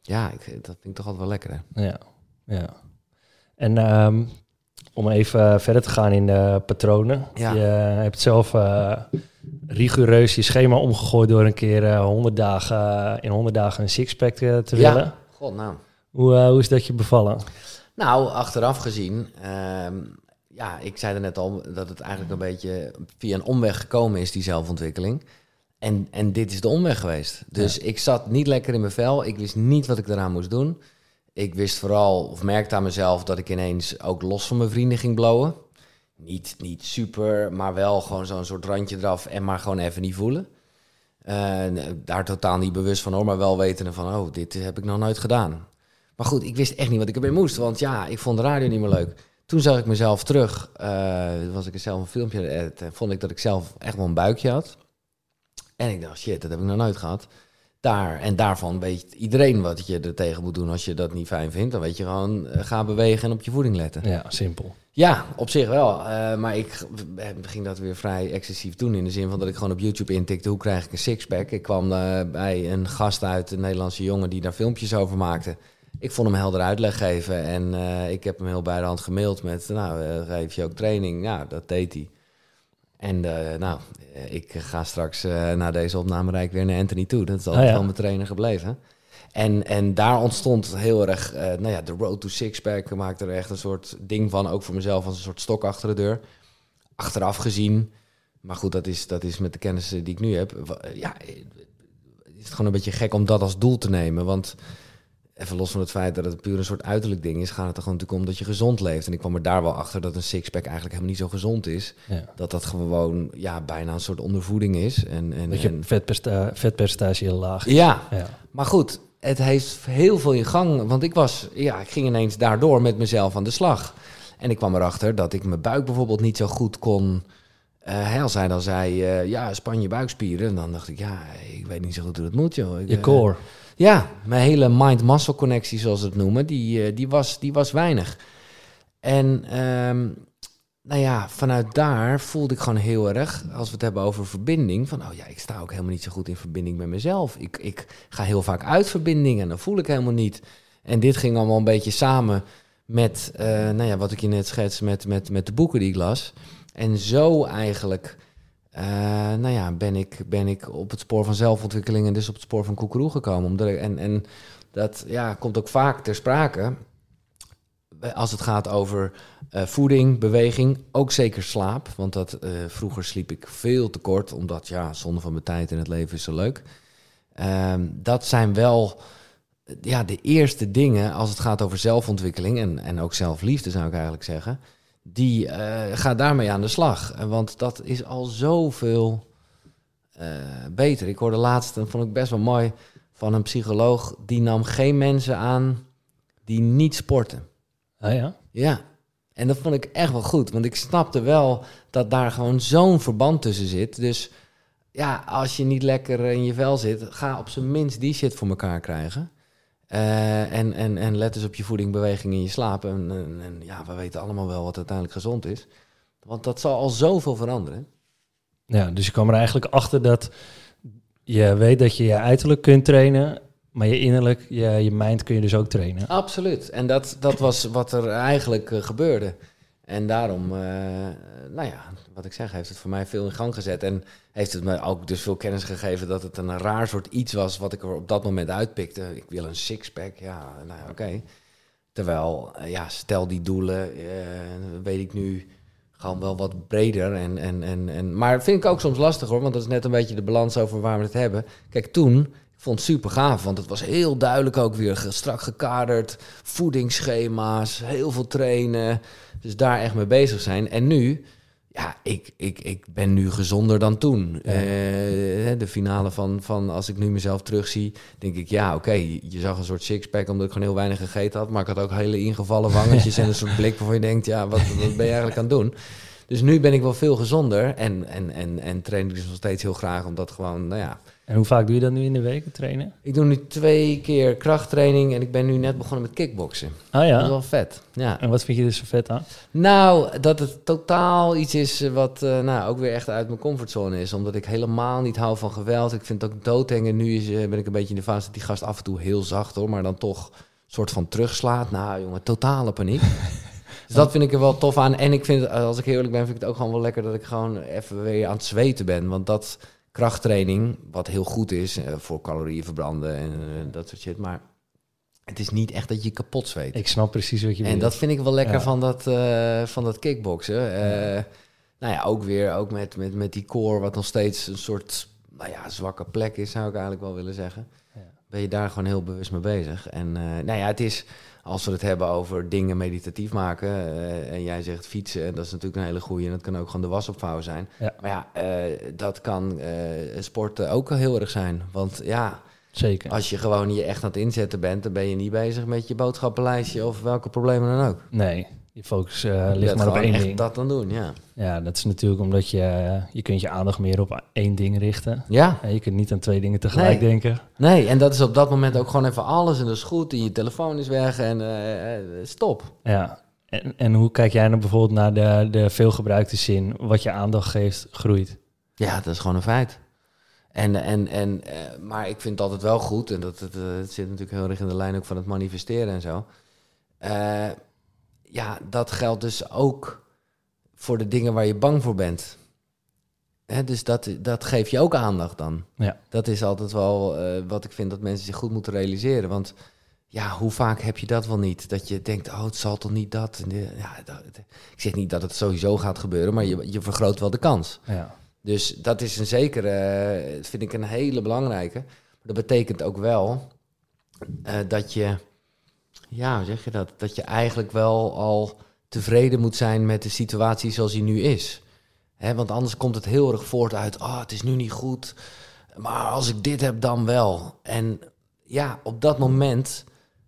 S1: ja, ik, dat vind ik toch altijd wel lekker hè.
S2: Ja, ja. En ehm, om even verder te gaan in de patronen.
S1: Ja.
S2: Je hebt zelf eh, rigoureus je schema omgegooid door een keer eh 100 dagen, in 100 dagen een sixpack eh, te
S1: Ja.
S2: willen.
S1: God nou.
S2: Hoe, eh, hoe is dat je bevallen?
S1: Nou, achteraf gezien, ehm, ja, ik zei er net al dat het eigenlijk een beetje via een omweg gekomen is, die zelfontwikkeling. En, en dit is de omweg geweest. Dus ik zat niet lekker in mijn vel. Ik wist niet wat ik eraan moest doen. Ik wist vooral, of merkte aan mezelf, dat ik ineens ook los van mijn vrienden ging blowen. Niet, niet super, maar wel gewoon zo'n soort randje eraf en maar gewoon even niet voelen. Eh, daar totaal niet bewust van hoor, maar wel wetende van, oh, dit heb ik nog nooit gedaan. Maar goed, ik wist echt niet wat ik ermee moest, want ja, ik vond de radio niet meer leuk. Toen zag ik mezelf terug, uh, was ik zelf een filmpje en vond ik dat ik zelf echt wel een buikje had. En ik dacht, shit, dat heb ik nog nooit gehad. Daar, en daarvan weet iedereen wat je er tegen moet doen als je dat niet fijn vindt. Dan weet je gewoon, uh, ga bewegen en op je voeding letten.
S2: Ja, simpel.
S1: Ja, op zich wel. Uh, maar ik ging dat weer vrij excessief doen. In de zin van dat ik gewoon op YouTube intikte, hoe krijg ik een sixpack? Ik kwam uh, bij een gast uit, een Nederlandse jongen, die daar filmpjes over maakte. Ik vond hem helder uitleg geven en ik heb hem heel bij de hand gemaild met, nou, geef je ook training? Ja, dat deed hij. En nou, ik ga straks na deze opname rijk weer naar Anthony toe. Dat is altijd oh, ja. wel mijn trainer gebleven. En, en daar ontstond heel erg, uh, nou ja, de road to sixpack maakte er echt een soort ding van, ook voor mezelf als een soort stok achter de deur. Achteraf gezien, maar goed, dat is, dat is met de kennis die ik nu heb, ja, is het gewoon een beetje gek om dat als doel te nemen. Want even los van het feit dat het puur een soort uiterlijk ding is, gaat het er gewoon natuurlijk om dat je gezond leeft. En ik kwam er daar wel achter dat een sixpack eigenlijk helemaal niet zo gezond is. Ja. Dat dat gewoon ja, bijna een soort ondervoeding is. En, en,
S2: dat je en... vetpercentage heel laag
S1: is. Ja. ja, maar goed, het heeft heel veel in gang. Want ik was, ja, ik ging ineens daardoor met mezelf aan de slag. En ik kwam erachter dat ik mijn buik bijvoorbeeld niet zo goed kon. Uh, als hij dan zei, uh, ja, span je buikspieren. Dan dacht ik, ja, ik weet niet zo goed hoe dat moet, joh. Ik,
S2: je core.
S1: Uh, ja, mijn hele mind-muscle connectie, zoals ze het noemen, die, die, was, die was weinig. En um, nou ja, vanuit daar voelde ik gewoon heel erg, als we het hebben over verbinding, van oh ja, ik sta ook helemaal niet zo goed in verbinding met mezelf. Ik, ik ga heel vaak uit verbinding en dan voel ik helemaal niet. En dit ging allemaal een beetje samen met, uh, nou ja, wat ik je net schets met, met, met de boeken die ik las. En zo eigenlijk, uh, nou ja, ben ik, ben ik op het spoor van zelfontwikkeling en dus op het spoor van koekeroe gekomen. Omdat en, en dat ja, komt ook vaak ter sprake als het gaat over uh, voeding, beweging, ook zeker slaap. Want dat, uh, vroeger sliep ik veel te kort, omdat ja, zonde van mijn tijd in het leven is zo leuk. Um, dat zijn wel ja, de eerste dingen als het gaat over zelfontwikkeling en, en ook zelfliefde, zou ik eigenlijk zeggen. Die uh, gaat daarmee aan de slag. Want dat is al zoveel beter. Ik hoorde laatst, en vond ik best wel mooi, van een psycholoog. Die nam geen mensen aan die niet sporten.
S2: Ah ja?
S1: Ja. En dat vond ik echt wel goed, want ik snapte wel dat daar gewoon zo'n verband tussen zit. Dus ja, als je niet lekker in je vel zit, ga op zijn minst die shit voor elkaar krijgen. Uh, en, en, en let eens op je voeding, beweging en je slaap. En, en, en, ja, we weten allemaal wel wat uiteindelijk gezond is. Want dat zal al zoveel veranderen.
S2: Ja, dus je kwam er eigenlijk achter dat je weet dat je je uiterlijk kunt trainen. Maar je innerlijk, je, je mind kun je dus ook trainen.
S1: Absoluut. En dat, dat was wat er eigenlijk uh, gebeurde. En daarom, uh, nou ja, wat ik zeg, heeft het voor mij veel in gang gezet. En heeft het me ook dus veel kennis gegeven dat het een raar soort iets was wat ik er op dat moment uitpikte. Ik wil een sixpack, ja, nou oké. Terwijl, uh, ja, stel die doelen, weet ik nu gewoon wel wat breder. En, en, en, en, maar vind ik ook soms lastig hoor, want dat is net een beetje de balans over waar we het hebben. Kijk, toen vond het super gaaf, want het was heel duidelijk ook weer strak gekaderd. Voedingsschema's, heel veel trainen. Dus daar echt mee bezig zijn. En nu, ja, ik, ik, ik ben nu gezonder dan toen. Ja. Uh, de finale van, van, als ik nu mezelf terugzie, denk ik, ja, oké, okay, je zag een soort sixpack omdat ik gewoon heel weinig gegeten had. Maar ik had ook hele ingevallen wangetjes en een soort blik waarvan je denkt, ja, wat, wat ben je eigenlijk aan het doen? Dus nu ben ik wel veel gezonder en, en, en, en train ik dus nog steeds heel graag, omdat gewoon, nou ja
S2: en hoe vaak doe je dat nu in de week, trainen?
S1: Ik doe nu twee keer krachttraining en ik ben nu net begonnen met kickboksen.
S2: Ah ja?
S1: Dat is wel vet. Ja.
S2: En wat vind je dus zo vet aan?
S1: Nou, dat het totaal iets is wat uh, nou, ook weer echt uit mijn comfortzone is. Omdat ik helemaal niet hou van geweld. Ik vind het ook doodhengen. Nu is, uh, ben ik een beetje in de fase dat die gast af en toe heel zacht hoor, maar dan toch soort van terugslaat. Nou jongen, totale paniek. Dus dat vind ik er wel tof aan. En ik vind, als ik heel eerlijk ben, vind ik het ook gewoon wel lekker dat ik gewoon even weer aan het zweten ben. Want dat krachttraining, wat heel goed is uh, voor calorieën verbranden en uh, dat soort shit. Maar het is niet echt dat je kapot zweet.
S2: Ik snap precies wat je
S1: bedoelt. En dat vind ik wel lekker ja. van, dat, uh, van dat kickboksen. Ja. Nou ja, ook weer ook met, met, met die core, wat nog steeds een soort nou ja, zwakke plek is, zou ik eigenlijk wel willen zeggen. Ja. ben je daar gewoon heel bewust mee bezig. En eh, nou ja, het is, als we het hebben over dingen meditatief maken, eh, en jij zegt fietsen, dat is natuurlijk een hele goede, en dat kan ook gewoon de wasopvouw zijn.
S2: Ja.
S1: Maar ja, eh, dat kan eh sporten ook heel erg zijn. Want ja,
S2: Zeker.
S1: als je gewoon je echt aan het inzetten bent, dan ben je niet bezig met je boodschappenlijstje of welke problemen dan ook.
S2: Nee, je focus eh,
S1: Je
S2: ligt maar op één ding.
S1: dat dan doen, ja.
S2: Ja, dat is natuurlijk omdat je, eh, je kunt je aandacht meer op één ding richten.
S1: Ja,
S2: Ja, je kunt niet aan twee dingen tegelijk
S1: Nee.
S2: denken.
S1: nee, en dat is op dat moment ook gewoon even alles en dat is goed en je telefoon is weg en eh, eh, stop.
S2: Ja. En, en hoe kijk jij dan bijvoorbeeld naar de, de veelgebruikte zin, wat je aandacht geeft, groeit?
S1: Ja, dat is gewoon een feit. En, en, en, eh, maar ik vind het altijd wel goed, en dat, het, eh, het zit natuurlijk heel erg in de lijn ook van het manifesteren en zo. Eh, ja, dat geldt dus ook voor de dingen waar je bang voor bent. Dus dat, dat geeft je ook aandacht dan.
S2: Ja.
S1: Dat is altijd wel eh, wat ik vind dat mensen zich goed moeten realiseren. Want ja, hoe vaak heb je dat wel niet? Dat je denkt, oh, het zal toch niet dat. De- ja, dat ik zeg niet dat het sowieso gaat gebeuren, maar je, je vergroot wel de kans.
S2: Ja.
S1: Dus dat is een zekere, eh, vind ik een hele belangrijke. Dat betekent ook wel eh, dat je, ja, hoe zeg je dat? Dat je eigenlijk wel al tevreden moet zijn met de situatie zoals die nu is. Hè, want anders komt het heel erg voort uit, oh, het is nu niet goed. Maar als ik dit heb, dan wel. En ja, op dat moment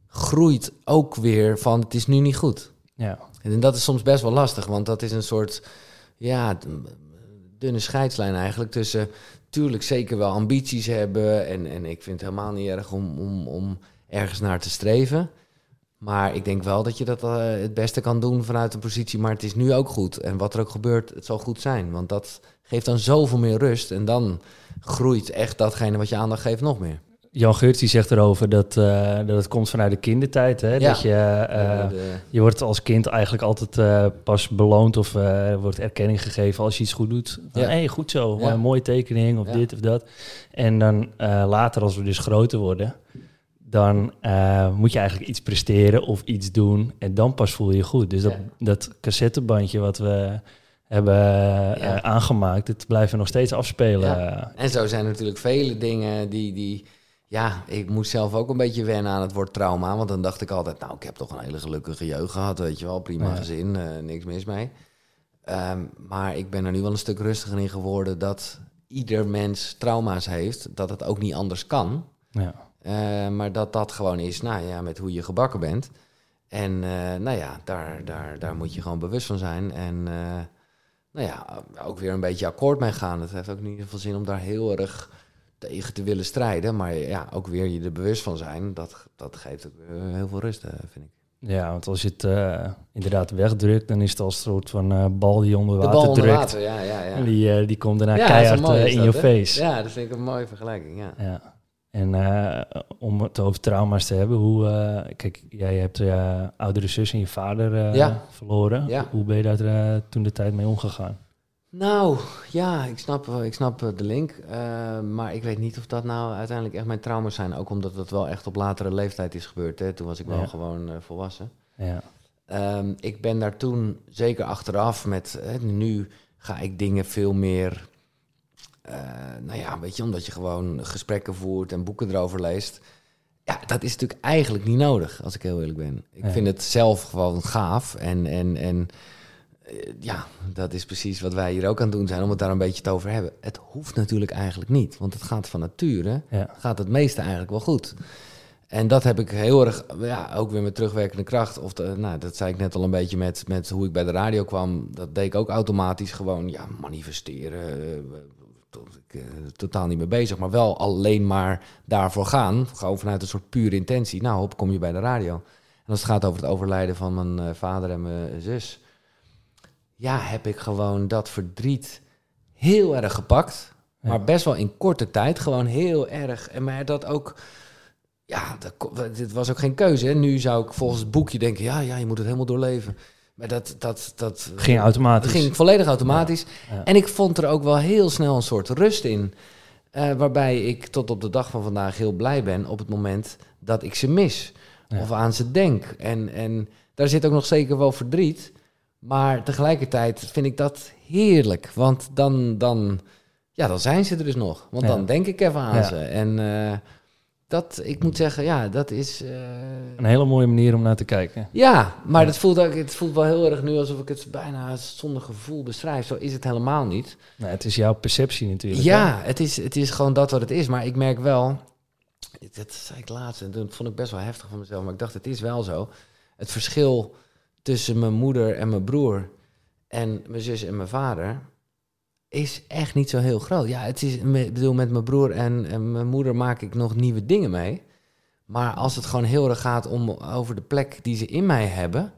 S1: groeit ook weer van, het is nu niet goed.
S2: Ja.
S1: En dat is soms best wel lastig, want dat is een soort ja, dunne scheidslijn eigenlijk tussen tuurlijk zeker wel ambities hebben. En, en ik vind het helemaal niet erg om, om, om ergens naar te streven. Maar ik denk wel dat je dat eh, het beste kan doen vanuit een positie. Maar het is nu ook goed. En wat er ook gebeurt, het zal goed zijn. Want dat geeft dan zoveel meer rust. En dan groeit echt datgene wat je aandacht geeft nog meer.
S2: Jan Geurts die zegt erover dat, eh, dat het komt vanuit de kindertijd. Hè?
S1: Ja.
S2: Dat je, eh, je wordt als kind eigenlijk altijd pas beloond of wordt erkenning gegeven als je iets goed doet. Van,
S1: Ja.
S2: hey, goed zo,
S1: Ja.
S2: een mooie tekening of dit of dat. En dan later, als we dus groter worden, dan eh, moet je eigenlijk iets presteren of iets doen. En dan pas voel je je goed. Dus dat,
S1: Ja.
S2: dat cassettebandje wat we hebben eh, aangemaakt, het blijven nog steeds afspelen.
S1: Ja. En zo zijn er natuurlijk vele dingen die, die... Ja, ik moest zelf ook een beetje wennen aan het woord trauma. Want dan dacht ik altijd, nou, ik heb toch een hele gelukkige jeugd gehad. Weet je wel, prima gezin, eh, niks mis mee. Ehm, maar ik ben er nu wel een stuk rustiger in geworden... dat ieder mens trauma's heeft. Dat het ook niet anders kan.
S2: Ja.
S1: Eh, maar dat dat gewoon is, nou ja, met hoe je gebakken bent. En eh, nou ja, daar, daar, daar moet je gewoon bewust van zijn. En eh, nou ja, ook weer een beetje akkoord mee gaan. Het heeft ook niet zoveel zin om daar heel erg tegen te willen strijden. Maar ja, ook weer je er bewust van zijn. Dat, dat geeft ook heel veel rust, vind ik.
S2: Ja, want als je het inderdaad wegdrukt, dan is het als een soort van bal die onder
S1: De
S2: water
S1: bal onder
S2: drukt.
S1: water, ja, ja, ja.
S2: En die, die komt daarna
S1: Ja,
S2: keihard
S1: mooi,
S2: in je face.
S1: Ja, dat vind ik een mooie vergelijking, ja.
S2: Ja. En eh, om het over trauma's te hebben, hoe... eh, kijk, jij hebt je oudere zus en je vader eh,
S1: Ja.
S2: verloren.
S1: Ja.
S2: Hoe ben je daar eh, toen de tijd mee omgegaan?
S1: Nou, ja, ik snap, ik snap eh, de link. eh, maar ik weet niet of dat nou uiteindelijk echt mijn trauma's zijn. Ook omdat dat wel echt op latere leeftijd is gebeurd. Hè. Toen was ik wel
S2: Ja.
S1: gewoon eh, volwassen.
S2: Ja.
S1: Ehm, ik ben daar toen zeker achteraf met... Hè, nu ga ik dingen veel meer... eh, nou ja, weet je, omdat je gewoon gesprekken voert en boeken erover leest. Ja, dat is natuurlijk eigenlijk niet nodig, als ik heel eerlijk ben. Ik
S2: Nee.
S1: vind het zelf gewoon gaaf en... en, en eh, ja, dat is precies wat wij hier ook aan het doen zijn, om het daar een beetje te over hebben. Het hoeft natuurlijk eigenlijk niet, want het gaat van nature,
S2: Ja.
S1: gaat het meeste eigenlijk wel goed. En dat heb ik heel erg, ja, ook weer met terugwerkende kracht. Of de, nou, dat zei ik net al een beetje met, met hoe ik bij de radio kwam. Dat deed ik ook automatisch gewoon, ja, manifesteren. Eh, tot ik, eh, totaal niet mee bezig, maar wel alleen maar daarvoor gaan. Gewoon vanuit een soort pure intentie. Nou, hop, kom je bij de radio. En als het gaat over het overlijden van mijn eh, vader en mijn zus ja, heb ik gewoon dat verdriet heel erg gepakt.
S2: Ja.
S1: Maar best wel in korte tijd. Gewoon heel erg. En maar dat ook. Ja, dat, dit was ook geen keuze. Hè. Nu zou ik volgens het boekje denken: ja, ja, je moet het helemaal doorleven. Maar dat. dat, dat
S2: Ging automatisch.
S1: Het ging volledig automatisch.
S2: Ja.
S1: En ik vond er ook wel heel snel een soort rust in. eh, waarbij ik tot op de dag van vandaag heel blij ben op het moment dat ik ze mis.
S2: Ja.
S1: Of aan ze denk. En, en daar zit ook nog zeker wel verdriet. Maar tegelijkertijd vind ik dat heerlijk. Want dan, dan, ja, dan zijn ze er dus nog. Want dan denk ik even aan ze. En eh, dat, ik moet zeggen, ja, dat is... eh,
S2: Een hele mooie manier om naar te kijken.
S1: ja, maar
S2: Ja.
S1: Het, voelt ook, het voelt wel heel erg nu alsof ik het bijna zonder gevoel beschrijf. Zo is het helemaal niet.
S2: Nou, het is jouw perceptie natuurlijk. hè?
S1: Ja, het is, het is gewoon dat wat het is. Maar ik merk wel, dat zei ik laatst en toen vond ik best wel heftig van mezelf. Maar ik dacht, het is wel zo. Het verschil tussen mijn moeder en mijn broer en mijn zus en mijn vader is echt niet zo heel groot. Ja, het is, ik bedoel, met mijn broer en, en mijn moeder maak ik nog nieuwe dingen mee. Maar als het gewoon heel erg gaat om over de plek die ze in mij hebben,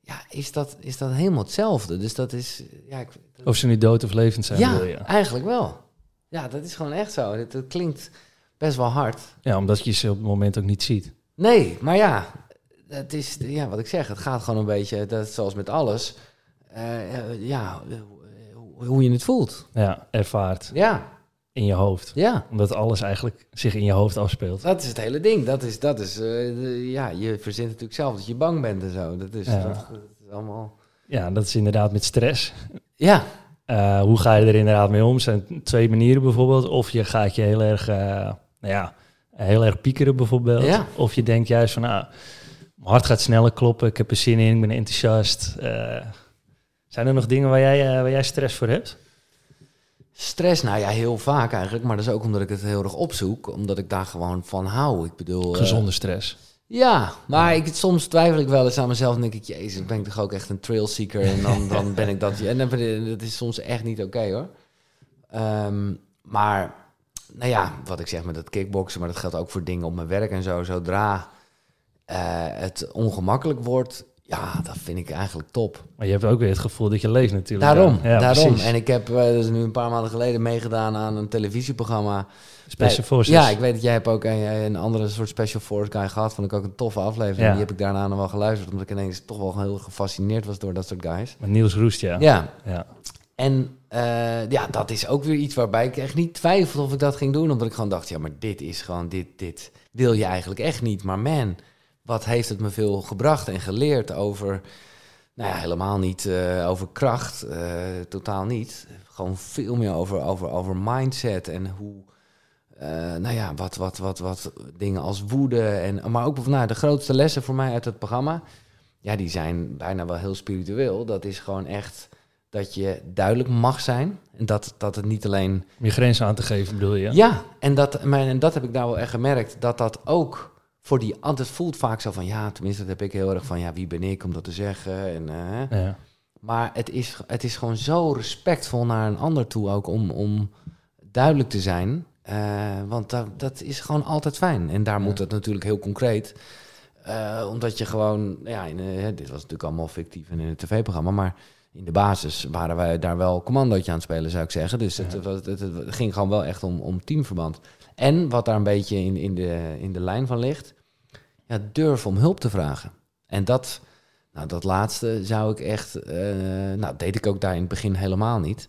S1: ja, is dat, is dat helemaal hetzelfde. Dus dat is, ja, ik,
S2: Of ze nu dood of levend zijn,
S1: ja,
S2: wil je.
S1: eigenlijk wel. Ja, dat is gewoon echt zo. Het klinkt best wel hard.
S2: Ja, omdat je ze op het moment ook niet ziet.
S1: Nee, maar ja, het is ja, wat ik zeg. Het gaat gewoon een beetje, dat, zoals met alles, eh, eh, ja, hoe- je het voelt.
S2: Ja, ervaart
S1: Ja,
S2: in je hoofd.
S1: ja.
S2: Omdat alles eigenlijk zich in je hoofd afspeelt.
S1: Dat is het hele ding. Dat is, dat is eh, de- ja, je verzint natuurlijk zelf dat je bang bent en zo. Dat is,
S2: Ja.
S1: dat, dat is allemaal...
S2: Ja, dat is inderdaad met stress.
S1: Ja,
S2: Eh, hoe ga je er inderdaad mee om? Zijn twee manieren bijvoorbeeld. Of je gaat je heel erg, eh, nou ja, heel erg piekeren bijvoorbeeld.
S1: Ja.
S2: Of je denkt juist van, nou, mijn hart gaat sneller kloppen. Ik heb er zin in, ik ben enthousiast. Zijn er nog dingen waar jij, eh, waar jij stress voor hebt?
S1: stress, nou ja, heel vaak eigenlijk. Maar dat is ook omdat ik het heel erg opzoek. Omdat ik daar gewoon van hou. Ik bedoel... eh,
S2: Gezonde stress.
S1: Ja, maar ik, soms twijfel ik wel eens aan mezelf en denk ik, jezus, ben ik toch ook echt een trailseeker en dan, dan ben ik dat. En dat is soms echt niet oké hoor. Ehm, maar, nou ja, wat ik zeg met dat kickboksen, maar dat geldt ook voor dingen op mijn werk en zo. Zodra eh, het ongemakkelijk wordt, ja, dat vind ik eigenlijk top.
S2: Maar je hebt ook weer het gevoel dat je leeft natuurlijk.
S1: Daarom,
S2: Ja,
S1: daarom.
S2: precies.
S1: En ik heb uh, dus nu een paar maanden geleden meegedaan aan een televisieprogramma.
S2: Special Forces.
S1: Ja, ik weet dat jij hebt ook een, een andere soort Special Force guy gehad. Vond ik ook een toffe aflevering.
S2: Ja.
S1: Die heb ik daarna nog wel geluisterd. Omdat ik ineens toch wel heel gefascineerd was door dat soort guys.
S2: Met Niels Roest, ja.
S1: Ja,
S2: ja.
S1: en eh, ja, dat is ook weer iets waarbij ik echt niet twijfelde of ik dat ging doen. Omdat ik gewoon dacht, ja, maar dit is gewoon, dit, dit wil je eigenlijk echt niet. Maar man, wat heeft het me veel gebracht en geleerd over... Nou ja, helemaal niet eh, over kracht, eh, totaal niet. Gewoon veel meer over, over, over mindset en hoe... eh, nou ja, wat, wat, wat, wat dingen als woede en... Maar ook nou, de grootste lessen voor mij uit het programma... Ja, die zijn bijna wel heel spiritueel. Dat is gewoon echt dat je duidelijk mag zijn. En dat, dat het niet alleen...
S2: Om je grenzen aan te geven, bedoel je?
S1: Ja, en, dat, maar, en dat heb ik nou wel echt gemerkt. Dat dat ook voor die... Het voelt vaak zo van... Ja, tenminste, dat heb ik heel erg van... Ja, wie ben ik om dat te zeggen? En, eh,
S2: Ja.
S1: maar het is, het is gewoon zo respectvol naar een ander toe ook om, om duidelijk te zijn. Eh, want dat, dat is gewoon altijd fijn. En daar
S2: Ja.
S1: moet het natuurlijk heel concreet. Eh, omdat je gewoon, ja, in, dit was natuurlijk allemaal fictief en in het tv-programma, maar in de basis waren wij daar wel commandootje aan het spelen, zou ik zeggen. Dus het, het, het ging gewoon wel echt om, om teamverband. En wat daar een beetje in, in, de, in de lijn van ligt, ja, durf om hulp te vragen. En dat, nou, dat laatste zou ik echt, eh, nou, deed ik ook daar in het begin helemaal niet.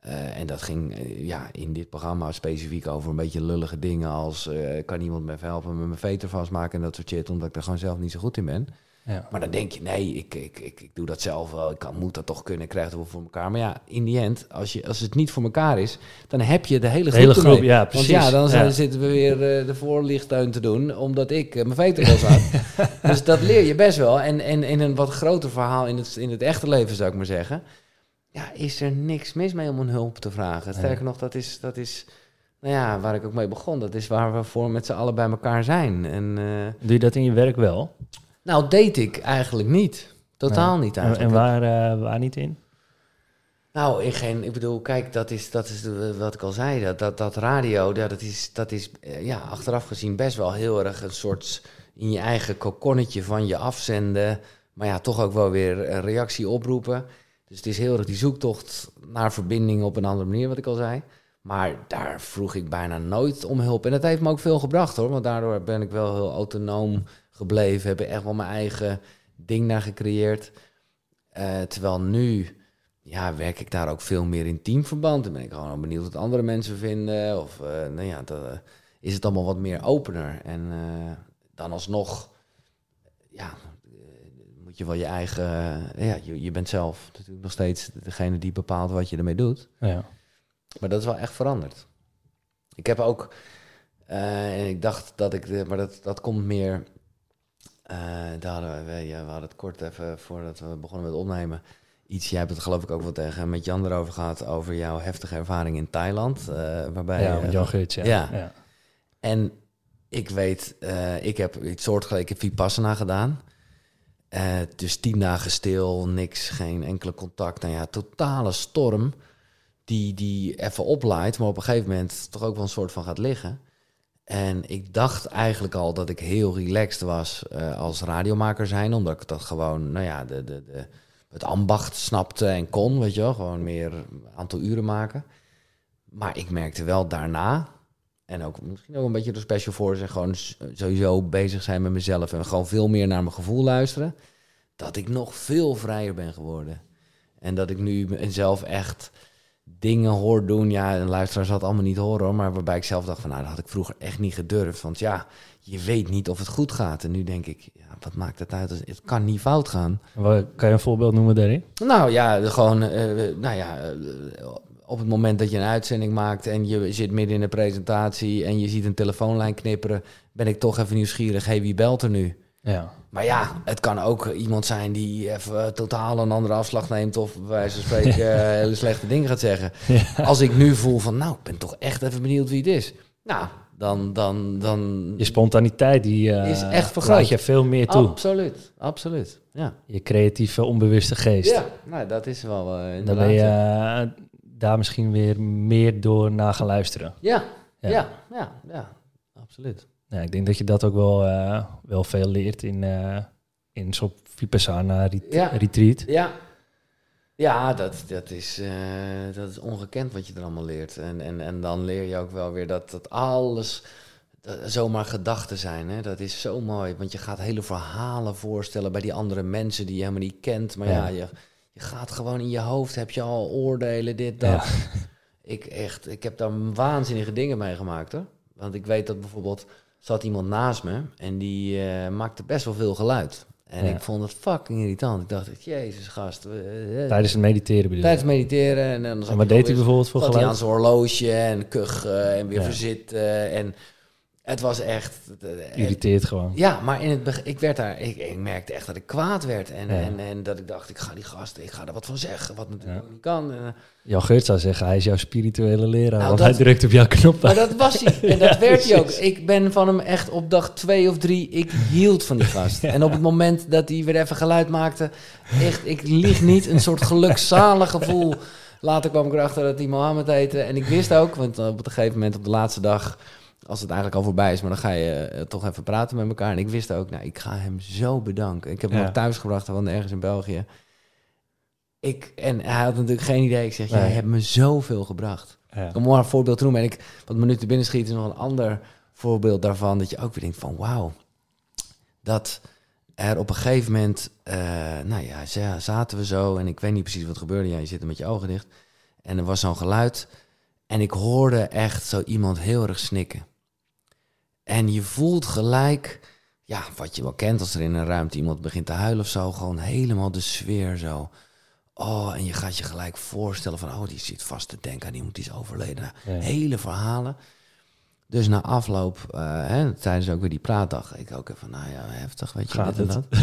S1: Eh, en dat ging eh, ja, in dit programma specifiek over een beetje lullige dingen als kan iemand me even helpen met mijn veter vastmaken en dat soort shit, omdat ik er gewoon zelf niet zo goed in ben.
S2: Ja.
S1: Maar dan denk je, nee, ik, ik, ik, ik doe dat zelf wel, ik kan, moet dat toch kunnen, ik krijg het wel voor elkaar. Maar ja, in die end, als, je, als het niet voor elkaar is, dan heb je de hele
S2: De
S1: groep
S2: hele ja,
S1: Want
S2: precies.
S1: ja, dan
S2: Ja.
S1: zitten we weer eh, de voorlichttuin te doen, omdat ik eh, mijn veter was dus dat leer je best wel. En, en in een wat groter verhaal in het, in het echte leven, zou ik maar zeggen, ja, is er niks mis mee om een hulp te vragen. Sterker nog, dat is, dat is, nou ja, waar ik ook mee begon. Dat is waar we voor met z'n allen bij elkaar zijn. En, eh,
S2: Doe je dat in je werk wel?
S1: Nou, deed ik eigenlijk niet. Totaal niet
S2: En,
S1: eigenlijk.
S2: en waar, eh, waar niet in?
S1: Nou, in geen, ik bedoel, kijk, dat is, dat is wat ik al zei. Dat, dat, dat radio, dat is, dat is eh, ja, achteraf gezien best wel heel erg een soort in je eigen kokonnetje van je afzenden. Maar ja, toch ook wel weer een reactie oproepen. Dus het is heel erg die zoektocht naar verbinding op een andere manier, wat ik al zei. Maar daar vroeg ik bijna nooit om hulp. En dat heeft me ook veel gebracht hoor. Want daardoor ben ik wel heel autonoom gebleven. Heb ik echt wel mijn eigen ding naar gecreëerd. Eh, terwijl nu ja, werk ik daar ook veel meer in teamverband. Dan ben ik gewoon benieuwd wat andere mensen vinden. Of eh, nou ja, dan eh, is het allemaal wat meer opener. En dan alsnog, ja, moet je wel je eigen... ja, je, je bent zelf natuurlijk nog steeds degene die bepaalt wat je ermee doet.
S2: Ja.
S1: Maar dat is wel echt veranderd. Ik heb ook, en ik dacht dat ik, maar dat, dat komt meer. Eh, daar hadden we, ja, we hadden het kort even voordat we begonnen met opnemen. Iets, jij hebt het geloof ik ook wel tegen met Jan erover gehad. Over jouw heftige ervaring in Thailand. eh, waarbij,
S2: ja,
S1: eh,
S2: met Jan Geurts, ja.
S1: ja.
S2: ja.
S1: En ik weet, eh, ik heb iets soortgelijk, ik heb Vipassana gedaan. Eh, dus tien dagen stil, niks, geen enkele contact. Nou ja, totale storm die, die even oplaait, maar op een gegeven moment toch ook wel een soort van gaat liggen. En ik dacht eigenlijk al dat ik heel relaxed was eh, als radiomaker zijn, omdat ik dat gewoon, nou ja, de, de, de, het ambacht snapte en kon, weet je wel, gewoon meer aantal uren maken. Maar ik merkte wel daarna, en ook misschien ook een beetje de special forces en gewoon s- sowieso bezig zijn met mezelf en gewoon veel meer naar mijn gevoel luisteren, dat ik nog veel vrijer ben geworden. En dat ik nu mezelf echt dingen hoor doen. Ja, een luisteraar zal het allemaal niet horen hoor, maar waarbij ik zelf dacht van nou, dat had ik vroeger echt niet gedurfd. Want ja, je weet niet of het goed gaat. En nu denk ik, ja, wat maakt het uit? Het kan niet fout gaan.
S2: Wat- Kan je een voorbeeld noemen daarin?
S1: Nou ja, gewoon, eh, nou ja, eh, op het moment dat je een uitzending maakt en je zit midden in een presentatie en je ziet een telefoonlijn knipperen, ben ik toch even nieuwsgierig. Hé, wie belt er nu?
S2: Ja.
S1: Maar ja, het kan ook iemand zijn die even eh, totaal een andere afslag neemt of bij wijze van spreken eh, hele slechte dingen gaat zeggen. Als ik nu voel van, nou, ik ben toch echt even benieuwd wie het is. Nou, dan, dan, dan...
S2: Je spontaniteit die eh,
S1: Is echt vergroot.
S2: je veel meer toe.
S1: Absoluut, absoluut. Ja.
S2: Je creatieve, onbewuste geest.
S1: Ja, nou, dat is wel eh
S2: Dan ben je daar misschien weer meer door naar gaan luisteren.
S1: Ja,
S2: Ja.
S1: ja, ja, ja, absoluut.
S2: Ja, ik denk dat je dat ook wel, eh, wel veel leert in, eh in zo'n Vipassana ret-
S1: Ja.
S2: retreat.
S1: Ja, ja dat, dat, is, eh, dat is ongekend wat je er allemaal leert. En, en, en dan leer je ook wel weer dat, dat alles dat zomaar gedachten zijn. Hè? Dat is zo mooi, want je gaat hele verhalen voorstellen bij die andere mensen die je helemaal niet kent. Maar ja,
S2: Ja.
S1: je, je gaat gewoon in je hoofd, heb je al oordelen, dit, dat.
S2: Ja.
S1: Ik, echt, ik heb daar waanzinnige dingen mee gemaakt hoor. Want ik weet dat bijvoorbeeld zat iemand naast me en die eh, maakte best wel veel geluid. En
S2: Ja.
S1: ik vond het fucking irritant. Ik dacht, jezus gast. eh, eh,
S2: Tijdens het mediteren bedoel?
S1: Tijdens mediteren. En dan zat hij
S2: deed hij bijvoorbeeld voor
S1: hij
S2: geluid?
S1: aan zijn horloge en kuchen en weer
S2: Ja.
S1: verzitten. En het was echt... eh,
S2: Irriteert gewoon.
S1: ja, maar in het begin, ik werd daar, ik, ik merkte echt dat ik kwaad werd. En,
S2: Ja.
S1: en, en dat ik dacht, ik ga die gasten, ik ga er wat van zeggen, wat natuurlijk
S2: Ja.
S1: niet kan. En, eh,
S2: Jan Geurt zou zeggen, hij is jouw spirituele leraar.
S1: Nou,
S2: want
S1: dat-
S2: hij drukt op jouw knop.
S1: Maar dat was hij. En dat
S2: Ja,
S1: werd hij ook. Ik ben van hem echt op dag twee of drie. Ik hield van die gast. En op het moment dat hij weer even geluid maakte. Echt, ik lieg niet. Een soort gelukzalig gevoel. Later kwam ik erachter dat hij Mohammed heette. En ik wist ook, want op een gegeven moment op de laatste dag. Als het eigenlijk al voorbij is, maar dan ga je eh, toch even praten met elkaar. En ik wist ook, nou, ik ga hem zo bedanken. Ik heb hem
S2: Ja.
S1: ook thuis gebracht, want ergens in België. Ik, en hij had natuurlijk geen idee. Ik zeg, jij hebt me zoveel gebracht.
S2: Ja.
S1: Om maar een voorbeeld te noemen. En ik, wat me nu te binnen schiet, is nog een ander voorbeeld daarvan. Dat je ook weer denkt van wauw. Dat er op een gegeven moment, eh, nou ja, za- zaten we zo. En ik weet niet precies wat gebeurde. Ja, je zit er met je ogen dicht. En er was zo'n geluid. En ik hoorde echt zo iemand heel erg snikken. En je voelt gelijk, ja, wat je wel kent als er in een ruimte iemand begint te huilen of zo. Gewoon helemaal de sfeer zo. Oh, en je gaat je gelijk voorstellen van, oh, die zit vast te denken aan iemand die is overleden.
S2: Ja.
S1: Hele verhalen. Dus na afloop, eh, hè, tijdens ook weer die praatdag, ik ook even, nou ja, heftig, weet je,
S2: Gaat
S1: dit en
S2: het?
S1: dat.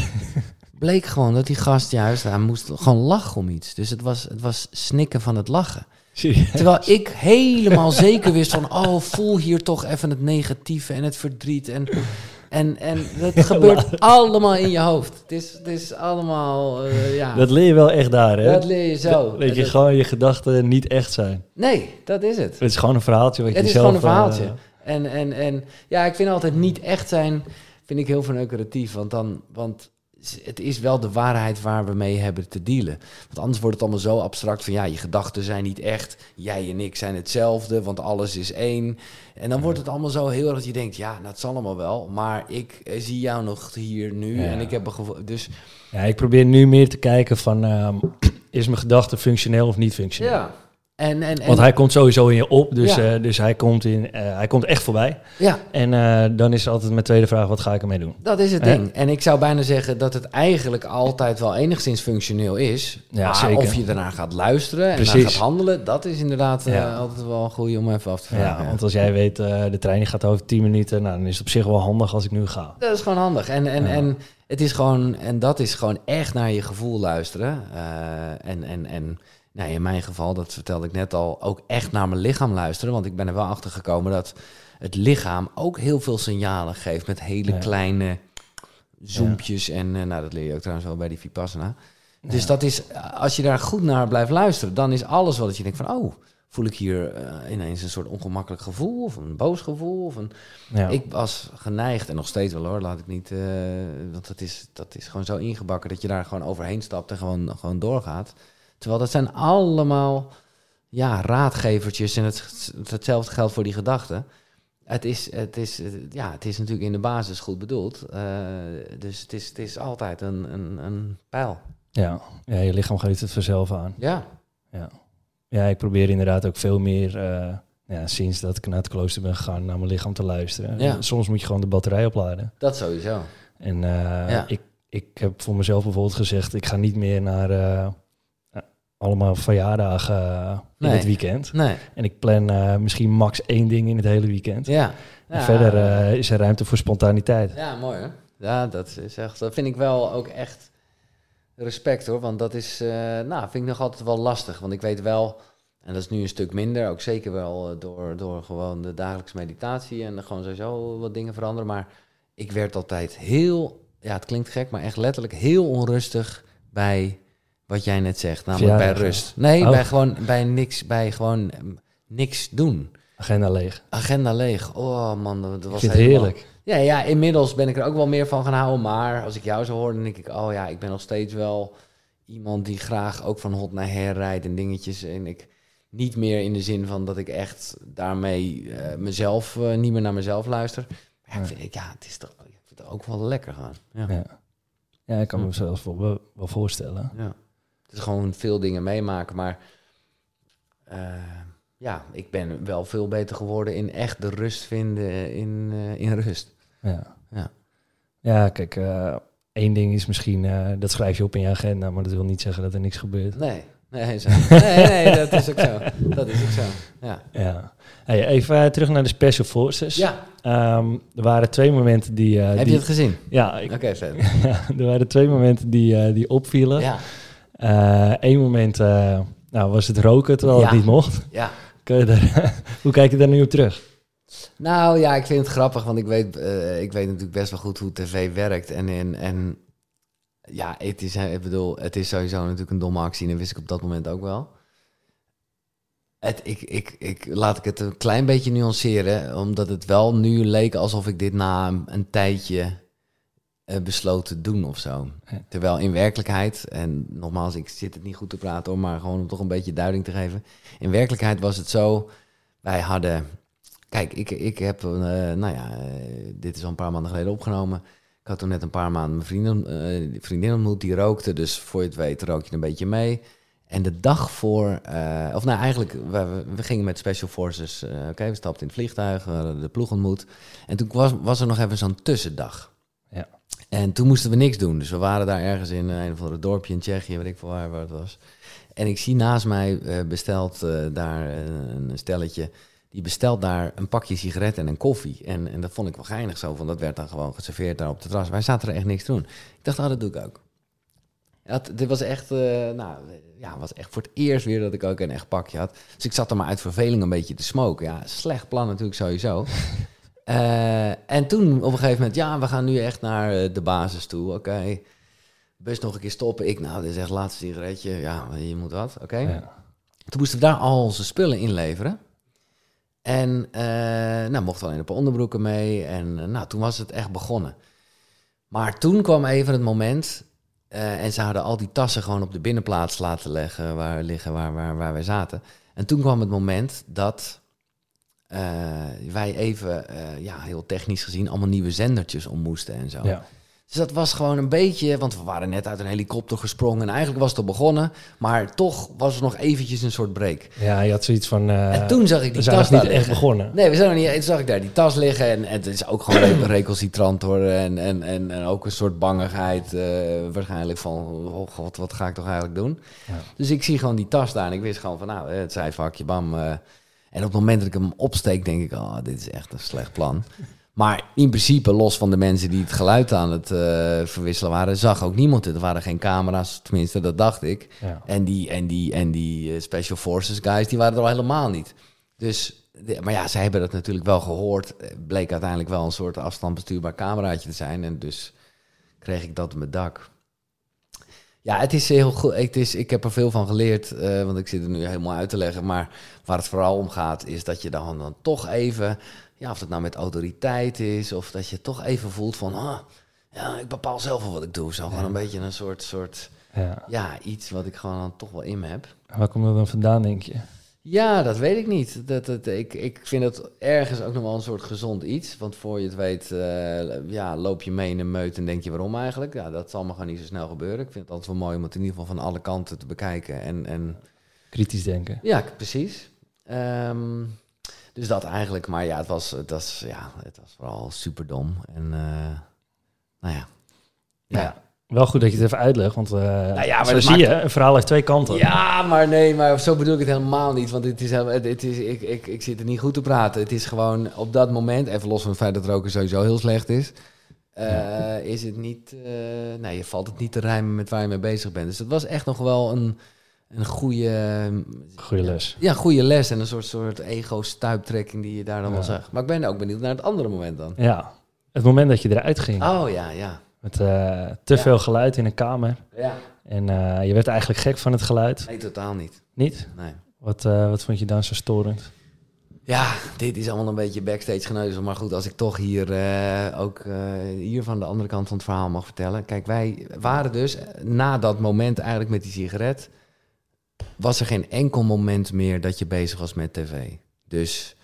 S1: Bleek gewoon dat die gast juist, hij moest gewoon lachen om iets. Dus het was, het was snikken van het lachen.
S2: Serieus?
S1: Terwijl ik helemaal zeker wist van, oh, voel hier toch even het negatieve en het verdriet. En, en, en dat gebeurt allemaal in je hoofd. Het is, het is allemaal, eh, ja,
S2: Dat leer je wel echt daar, hè?
S1: dat leer je zo.
S2: Dat je
S1: Dat-
S2: gewoon je gedachten niet echt zijn.
S1: Nee, dat is het.
S2: Het is gewoon een verhaaltje wat je
S1: Het is
S2: zelf...
S1: gewoon een verhaaltje.
S2: eh,
S1: En, en, en ja, ik vind altijd niet echt zijn, vind ik heel verneukeratief. Want, dan, want het is wel de waarheid waar we mee hebben te dealen. Want anders wordt het allemaal zo abstract van ja, je gedachten zijn niet echt. Jij en ik zijn hetzelfde, want alles is één. En dan wordt het allemaal zo heel erg dat je denkt, ja, nou, het zal allemaal wel. Maar ik eh, zie jou nog hier nu
S2: Ja.
S1: en ik heb een gevoel. Dus
S2: ja, ik probeer nu meer te kijken van... ehm, is mijn gedachte functioneel of niet functioneel?
S1: ja, En, en, en,
S2: Want hij komt sowieso in je op, dus,
S1: Ja.
S2: eh, dus hij, komt in, eh, hij komt echt voorbij.
S1: ja,
S2: En eh, dan is altijd mijn tweede vraag, wat ga ik ermee doen?
S1: dat is het ding. En ik zou bijna zeggen dat het eigenlijk altijd wel enigszins functioneel is.
S2: Ja,
S1: maar
S2: zeker.
S1: of je daarna gaat luisteren en
S2: Precies.
S1: gaat handelen, dat is inderdaad
S2: Ja.
S1: altijd wel goed om even af te vragen.
S2: Ja, want als jij weet, de trein gaat over 10 minuten, nou, dan is het op zich wel handig als ik nu ga.
S1: Dat is gewoon handig. En, en, en het is gewoon, en dat is gewoon echt naar je gevoel luisteren. En, en, en nou, in mijn geval, dat vertelde ik net al, ook echt naar mijn lichaam luisteren. Want ik ben er wel achter gekomen dat het lichaam ook heel veel signalen geeft met hele
S2: Ja.
S1: kleine zoompjes. En eh, nou, dat leer je ook trouwens wel bij die Vipassana. Dus dat is, als je daar goed naar blijft luisteren, dan is alles wat je denkt van, oh, voel ik hier eh, ineens een soort ongemakkelijk gevoel of een boos gevoel of een
S2: Ja.
S1: ik was geneigd, en nog steeds wel hoor, laat ik niet. eh, want dat is, dat is gewoon zo ingebakken dat je daar gewoon overheen stapt en gewoon, gewoon doorgaat. Terwijl dat zijn allemaal ja, raadgevertjes en het, hetzelfde geldt voor die gedachten. Het is, het, is, ja, het is natuurlijk in de basis goed bedoeld. eh, dus het is, het is altijd een, een, een pijl.
S2: ja. ja, je lichaam geeft het vanzelf aan.
S1: Ja,
S2: Ja, ik probeer inderdaad ook veel meer, eh, ja, sinds dat ik naar het klooster ben gegaan, naar mijn lichaam te luisteren.
S1: Ja.
S2: En Soms moet je gewoon de batterij opladen.
S1: dat sowieso.
S2: En eh,
S1: Ja.
S2: ik, ik heb voor mezelf bijvoorbeeld gezegd, ik ga niet meer naar allemaal verjaardagen eh, in
S1: Nee.
S2: het weekend.
S1: Nee,
S2: En ik plan eh, misschien max één ding in het hele weekend.
S1: ja.
S2: En verder eh, is er ruimte voor spontaniteit.
S1: Ja, mooi hè? Ja, dat is echt. Dat vind ik wel ook echt respect hoor. Want dat is, nou, vind ik nog altijd wel lastig. Want ik weet wel, en dat is nu een stuk minder, ook zeker wel door, door gewoon de dagelijkse meditatie en gewoon sowieso wat dingen veranderen. Maar ik werd altijd heel, ja, het klinkt gek, maar echt letterlijk heel onrustig bij wat jij net zegt, namelijk bij rust. Nee,
S2: Oh.
S1: bij gewoon bij niks, bij gewoon eh, niks doen.
S2: Agenda leeg.
S1: Agenda leeg. Oh man, dat, was helemaal-
S2: heerlijk.
S1: ja, ja, inmiddels ben ik er ook wel meer van gaan houden. Maar als ik jou zo hoor, dan denk ik... oh ja, ik ben nog steeds wel iemand die graag ook van hot naar her rijdt en dingetjes. En ik niet meer in de zin van dat ik echt daarmee eh, mezelf... eh, niet meer naar mezelf luister. Maar ja, ik vind, ja, het is toch ik vind het ook wel lekker gaan. Ja.
S2: Ja. ja, ik kan me zelfs wel, wel, wel voorstellen.
S1: ja. Het is gewoon veel dingen meemaken, maar... eh, ja, ik ben wel veel beter geworden in echt de rust vinden in, eh, in rust.
S2: Ja,
S1: Ja.
S2: ja kijk, eh, één ding is misschien, dat schrijf je op in je agenda, maar dat wil niet zeggen dat er niks gebeurt.
S1: Nee, nee, zo. nee, nee, dat is ook zo. Dat is ook zo. Ja.
S2: Ja. Hey, even terug naar de Special Forces.
S1: ja.
S2: Ehm, er waren twee momenten die...
S1: Heb
S2: die-
S1: je het gezien?
S2: Ja, ik,
S1: Oké,
S2: ja, er waren twee momenten die, die opvielen.
S1: Ja,
S2: Eén moment eh, nou, was het roken terwijl
S1: Ja.
S2: het niet mocht.
S1: ja.
S2: Daar, hoe kijk je daar nu op terug?
S1: Nou ja, ik vind het grappig, want ik weet, eh, ik weet natuurlijk best wel goed hoe tv werkt. En, en, en ja, het is, eh, ik bedoel, het is sowieso natuurlijk een domme actie. En dat wist ik op dat moment ook wel. Het, ik, ik, ik, laat ik het een klein beetje nuanceren, omdat het wel nu leek alsof ik dit na een, een tijdje eh, besloot te doen of zo. Terwijl in werkelijkheid, en nogmaals, ik zit het niet goed te praten hoor, maar gewoon om toch een beetje duiding te geven. In werkelijkheid was het zo, wij hadden, kijk, ik, ik heb, eh, nou ja, eh, dit is al een paar maanden geleden opgenomen. Ik had toen net een paar maanden mijn vriendin, vriendin ontmoet, die rookte, dus voor je het weet rook je een beetje mee. En de dag voor, of nou eigenlijk, we, we- gingen met Special Forces, oké, we stapten in het vliegtuig, we hadden de ploeg ontmoet. En toen was, was er nog even zo'n tussendag. En toen moesten we niks doen. Dus we waren daar ergens in een of ander dorpje in Tsjechië, weet ik veel waar, waar het was. En ik zie naast mij eh, besteld eh, daar eh, een stelletje. Die bestelt daar een pakje sigaretten en een koffie. En, en dat vond ik wel geinig zo, want dat werd dan gewoon geserveerd daar op de terras. Wij zaten er echt niks te doen. Ik dacht, oh, dat doe ik ook. Dat, dit was echt, eh, nou, ja, was echt voor het eerst weer dat ik ook een echt pakje had. Dus ik zat er maar uit verveling een beetje te smoken. Ja, slecht plan natuurlijk sowieso. Eh, en toen op een gegeven moment, ja, we gaan nu echt naar eh, de basis toe. Oké, bus nog een keer stoppen. Ik, nou, dit is echt laatste sigaretje. Ja, je moet wat, oké.
S2: Ja.
S1: Toen moesten we daar al onze spullen inleveren. En uh, nou, mochten alleen een paar onderbroeken mee. En nou, toen was het echt begonnen. Maar toen kwam even het moment. En ze hadden al die tassen gewoon op de binnenplaats laten leggen, waar, liggen waar, waar, waar wij zaten. En toen kwam het moment dat wij even, uh, ja, heel technisch gezien, allemaal nieuwe zendertjes om moesten en zo.
S2: Ja.
S1: Dus dat was gewoon een beetje, want we waren net uit een helikopter gesprongen en eigenlijk was het al begonnen, maar toch was er nog eventjes een soort break.
S2: Ja, je had zoiets van... eh,
S1: en toen zag ik die
S2: we
S1: tas
S2: niet echt begonnen.
S1: Nee, we zijn nog niet. Toen zag ik daar die tas liggen en, en het is ook gewoon re- recalcitrant hoor. En, en, en, en ook een soort bangigheid eh, waarschijnlijk van, oh god, wat ga ik toch eigenlijk doen?
S2: Ja.
S1: Dus ik zie gewoon die tas daar en ik wist gewoon van, nou, het zijvakje, bam. eh. En op het moment dat ik hem opsteek, denk ik, oh, dit is echt een slecht plan. Maar in principe, los van de mensen die het geluid aan het eh, verwisselen waren, zag ook niemand het. Er waren geen camera's, tenminste, dat dacht ik.
S2: Ja.
S1: En die, en die, en die eh, Special Forces guys, die waren er al helemaal niet. Dus, de- maar ja, zij hebben dat natuurlijk wel gehoord. Eh, Bleek uiteindelijk wel een soort afstandsbestuurbaar cameraatje te zijn. En dus kreeg ik dat op mijn dak. Ja, het is heel goed. Het is, ik heb er veel van geleerd, eh, want ik zit er nu helemaal uit te leggen. Maar waar het vooral om gaat, is dat je dan, dan toch even, ja, of het nou met autoriteit is, of dat je toch even voelt van, ah, ja, ik bepaal zelf wel wat ik doe. Zo gewoon een beetje een soort, soort,
S2: Ja.
S1: ja, iets wat ik gewoon dan toch wel in me heb.
S2: Waar komt dat dan vandaan, denk je?
S1: Ja, dat weet ik niet. Dat, dat, ik, ik vind het ergens ook nog wel een soort gezond iets. Want voor je het weet, eh, ja, loop je mee in een meut en denk je waarom eigenlijk. Ja, dat zal me gewoon niet zo snel gebeuren. Ik vind het altijd wel mooi om het in ieder geval van alle kanten te bekijken. En, en
S2: Kritisch denken.
S1: ja, precies. Ehm, dus dat eigenlijk. Maar ja, het was, het was, ja, het was vooral super dom. En eh, nou ja.
S2: Ja. Wel goed dat je het even uitlegt, want eh
S1: ja, maar
S2: zo
S1: dat
S2: zie
S1: maakt-
S2: je, een verhaal heeft twee kanten.
S1: Ja, maar nee, maar zo bedoel ik het helemaal niet. Want het is, het, is, ik, ik, ik zit er niet goed te praten. Het is gewoon op dat moment, even los van het feit dat roken sowieso heel slecht is, eh, is het niet, eh, nee, je valt het niet te rijmen met waar je mee bezig bent. Dus het was echt nog wel een, een goede,
S2: Goeie les.
S1: ja, goede les en een soort, soort ego-stuiptrekking die je daar dan wel
S2: Ja.
S1: zag. Maar ik ben ook benieuwd naar het andere moment dan.
S2: Ja, het moment dat je eruit ging.
S1: Oh ja, ja.
S2: Met eh, te
S1: Ja.
S2: veel geluid in een kamer.
S1: Ja.
S2: En eh, je werd eigenlijk gek van het geluid.
S1: Nee, totaal niet.
S2: Niet?
S1: Nee.
S2: Wat, eh, wat vond je dan zo storend?
S1: Ja, dit is allemaal een beetje backstage geneuzel. Maar goed, als ik toch hier ook hier van de andere kant van het verhaal mag vertellen. Kijk, wij waren dus na dat moment eigenlijk met die sigaret... was er geen enkel moment meer dat je bezig was met tv. Dus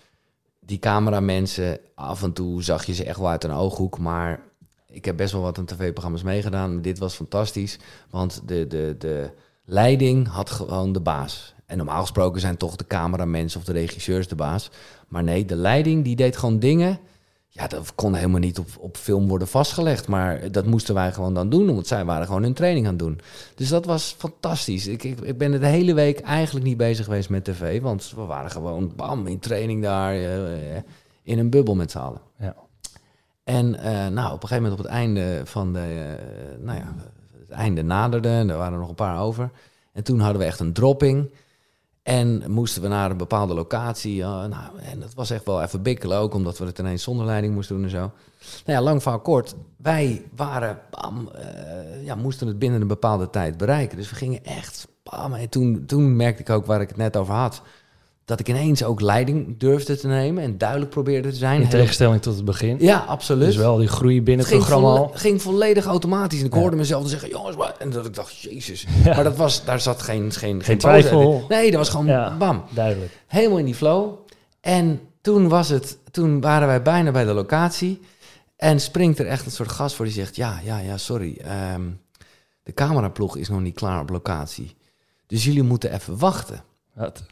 S1: die cameramensen, af en toe zag je ze echt wel uit een ooghoek. Maar ik heb best wel wat aan tv-programma's meegedaan. Dit was fantastisch, want de, de, de leiding had gewoon de baas. En normaal gesproken zijn toch de cameramensen of de regisseurs de baas. Maar nee, de leiding die deed gewoon dingen. Ja, dat kon helemaal niet op, op film worden vastgelegd. Maar dat moesten wij gewoon dan doen, want zij waren gewoon hun training aan het doen. Dus dat was fantastisch. Ik, ik, ik ben de hele week eigenlijk niet bezig geweest met tv. Want we waren gewoon bam, in training daar, eh, in een bubbel met z'n allen. En eh, nou, op een gegeven moment op het einde van de, eh, nou ja, het einde naderde, er waren er nog een paar over. En toen hadden we echt een dropping. En moesten we naar een bepaalde locatie. nou, en dat was echt wel even bikkelen ook, omdat we het ineens zonder leiding moesten doen en zo. Nou ja, lang verhaal kort. Wij waren, bam, eh, ja, moesten het binnen een bepaalde tijd bereiken. Dus we gingen echt, bam. En toen, toen merkte ik ook waar ik het net over had. Dat ik ineens ook leiding durfde te nemen en duidelijk probeerde te zijn.
S2: In tegenstelling tot het begin.
S1: ja, absoluut.
S2: Dus wel die groei binnen
S1: Het
S2: programma al.
S1: ging volledig automatisch. En ik
S2: Ja.
S1: hoorde mezelf dan zeggen, jongens, maar... En dat ik dacht, jezus.
S2: Ja.
S1: Maar dat was, daar zat geen, geen,
S2: twijfel.
S1: Nee, dat was gewoon
S2: Ja.
S1: bam.
S2: Duidelijk.
S1: Helemaal in die flow. En toen was het... Toen waren wij bijna bij de locatie. En springt er echt een soort gast voor die zegt... Ja, ja, ja, sorry. ehm, de cameraploeg is nog niet klaar op locatie. Dus jullie moeten even wachten.
S2: Wat?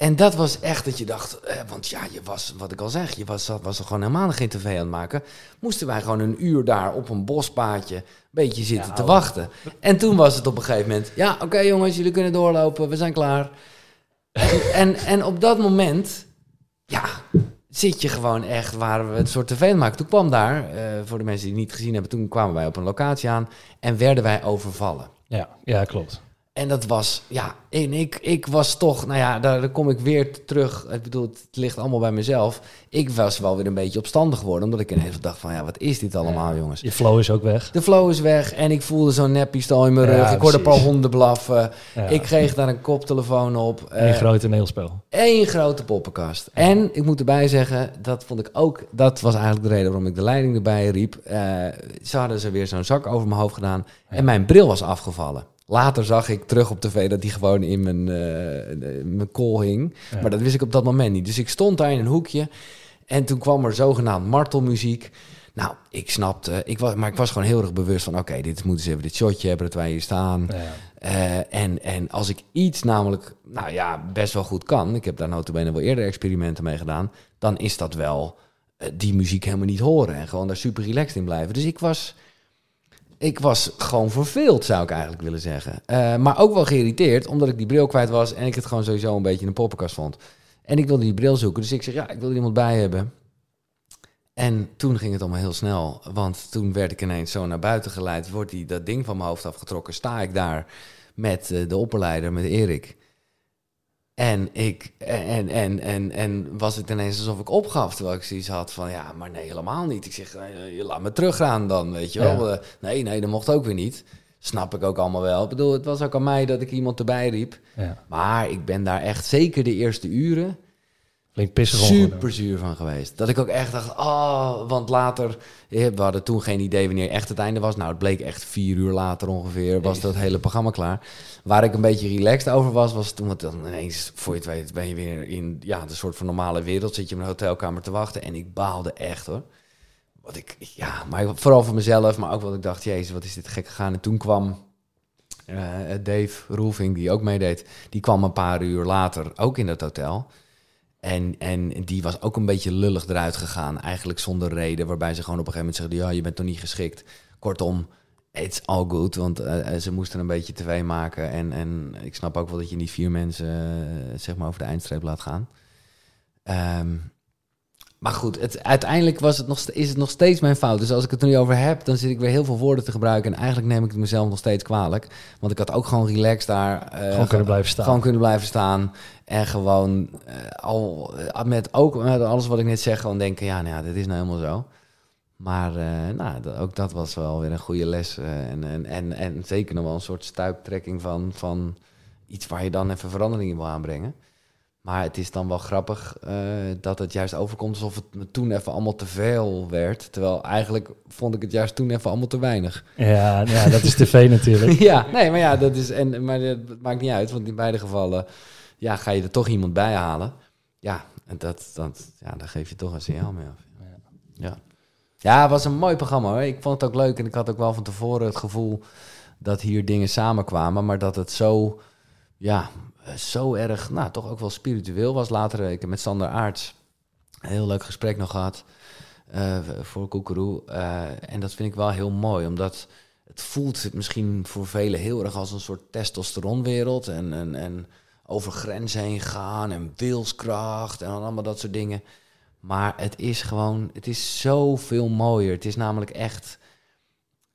S1: En dat was echt dat je dacht, eh, want ja, je was, wat ik al zeg, je was, was er gewoon helemaal geen tv aan het maken. Moesten wij gewoon een uur daar op een bospaadje een beetje zitten
S2: Ja,
S1: te wachten. En toen was het op een gegeven moment, ja, oké jongens, jullie kunnen doorlopen, we zijn klaar. En, en, en op dat moment, ja, zit je gewoon echt, waren we het soort tv aan maken. Toen kwam daar, eh, voor de mensen die het niet gezien hebben, toen kwamen wij op een locatie aan en werden wij overvallen.
S2: Ja, ja, klopt.
S1: En dat was, ja, en ik, ik was toch, nou ja, daar, daar kom ik weer terug. Ik bedoel, het ligt allemaal bij mezelf. Ik was wel weer een beetje opstandig geworden, omdat ik ineens dacht van, ja, wat is dit allemaal, jongens?
S2: Je flow is ook weg.
S1: De flow is weg en ik voelde zo'n neppistool in mijn
S2: Ja,
S1: rug. ik hoorde een paar honden blaffen.
S2: Ja.
S1: Ik kreeg daar een koptelefoon op.
S2: Een
S1: Eh,
S2: groot toneelspel.
S1: Eén grote poppenkast. En ik moet erbij zeggen, dat vond ik ook, dat was eigenlijk de reden waarom ik de leiding erbij riep. Eh, ze hadden ze weer zo'n zak over mijn hoofd gedaan en mijn bril was afgevallen. Later zag ik terug op tv dat die gewoon in mijn, eh, in mijn kool hing.
S2: Ja.
S1: Maar dat wist ik op dat moment niet. Dus ik stond daar in een hoekje en toen kwam er zogenaamd martelmuziek. Nou, ik snapte, ik was, maar ik was gewoon heel erg bewust van... oké, dit moeten ze even dit shotje hebben dat wij hier staan.
S2: Ja.
S1: Eh, en, en als ik iets namelijk, nou ja, best wel goed kan... ik heb daar notabene wel eerder experimenten mee gedaan... dan is dat wel eh, die muziek helemaal niet horen... en gewoon daar super relaxed in blijven. Dus ik was, ik was gewoon verveeld, zou ik eigenlijk willen zeggen. Eh, maar ook wel geïrriteerd, omdat ik die bril kwijt was... en ik het gewoon sowieso een beetje een poppenkast vond. En ik wilde die bril zoeken, dus ik zeg, ja, ik wil iemand bij hebben... En toen ging het allemaal heel snel, want toen werd ik ineens zo naar buiten geleid. Wordt die, dat ding van mijn hoofd afgetrokken, sta ik daar met eh, de opperleider, met Erik. En, ik, en, en, en, en was het ineens alsof ik opgaf, terwijl ik zoiets had van, ja, maar nee, helemaal niet. Ik zeg, je laat me teruggaan dan, weet je wel.
S2: Ja.
S1: Eh, nee, nee, dat mocht ook weer niet. Snap ik ook allemaal wel. Ik bedoel, het was ook aan mij dat ik iemand erbij riep.
S2: Ja.
S1: Maar ik ben daar echt zeker de eerste uren
S2: Flink pissig
S1: super zuur van geweest. Dat ik ook echt dacht, oh, want later, eh, we hadden toen geen idee wanneer echt het einde was. Nou, het bleek echt vier uur later ongeveer, was dat hele programma klaar. Waar ik een beetje relaxed over was, was toen het dan ineens, voor je het weet, ben je weer in ja, de soort van normale wereld. Zit je in een hotelkamer te wachten en ik baalde echt hoor. Wat ik, ja, maar vooral voor mezelf, maar ook wat ik dacht, jezus, wat is dit gek gegaan. En toen kwam eh, Dave Roelving, die ook meedeed, die kwam een paar uur later ook in dat hotel. En, en die was ook een beetje lullig eruit gegaan, eigenlijk zonder reden. Waarbij ze gewoon op een gegeven moment zeiden, ja, je bent nog niet geschikt. Kortom, it's all good, want eh, ze moesten een beetje tv maken. En, en ik snap ook wel dat je niet vier mensen eh, zeg maar over de eindstreep laat gaan. Ehm, maar goed, het, uiteindelijk was het nog, is het nog steeds mijn fout. Dus als ik het er nu over heb, dan zit ik weer heel veel woorden te gebruiken. En eigenlijk neem ik het mezelf nog steeds kwalijk. Want ik had ook gewoon relaxed daar... eh,
S2: Gewoon kunnen blijven staan.
S1: Gewoon kunnen blijven staan. En gewoon eh, al eh, met ook met alles wat ik net zeg, gewoon denken, ja, nou ja, dit is nou helemaal zo. Maar nou, ook dat was wel weer een goede les. en, en, en, en zeker nog wel een soort stuiptrekking van, van iets waar je dan even verandering in wil aanbrengen. Maar het is dan wel grappig eh, dat het juist overkomt alsof het me toen even allemaal te veel werd. Terwijl eigenlijk vond ik het juist toen even allemaal te weinig.
S2: Ja, ja, dat is tv natuurlijk.
S1: Ja, nee, maar ja, dat is. En, maar dat maakt niet uit, want in beide gevallen ja, ga je er toch iemand bij halen. Ja, en dat, dat, ja, daar geef je toch een signaal mee af. Ja. ja, het was een mooi programma hoor. Ik vond het ook leuk en ik had ook wel van tevoren het gevoel dat hier dingen samenkwamen, maar dat het zo, ja, zo erg, nou, toch ook wel spiritueel was. Later, eh, ik heb met Sander Aarts een heel leuk gesprek nog gehad eh, voor Koekeroe. Eh, en dat vind ik wel heel mooi, omdat het voelt misschien voor velen heel erg als een soort testosteronwereld. En, en, en over grenzen heen gaan en wilskracht en allemaal dat soort dingen. Maar het is gewoon, het is zoveel mooier. Het is namelijk echt,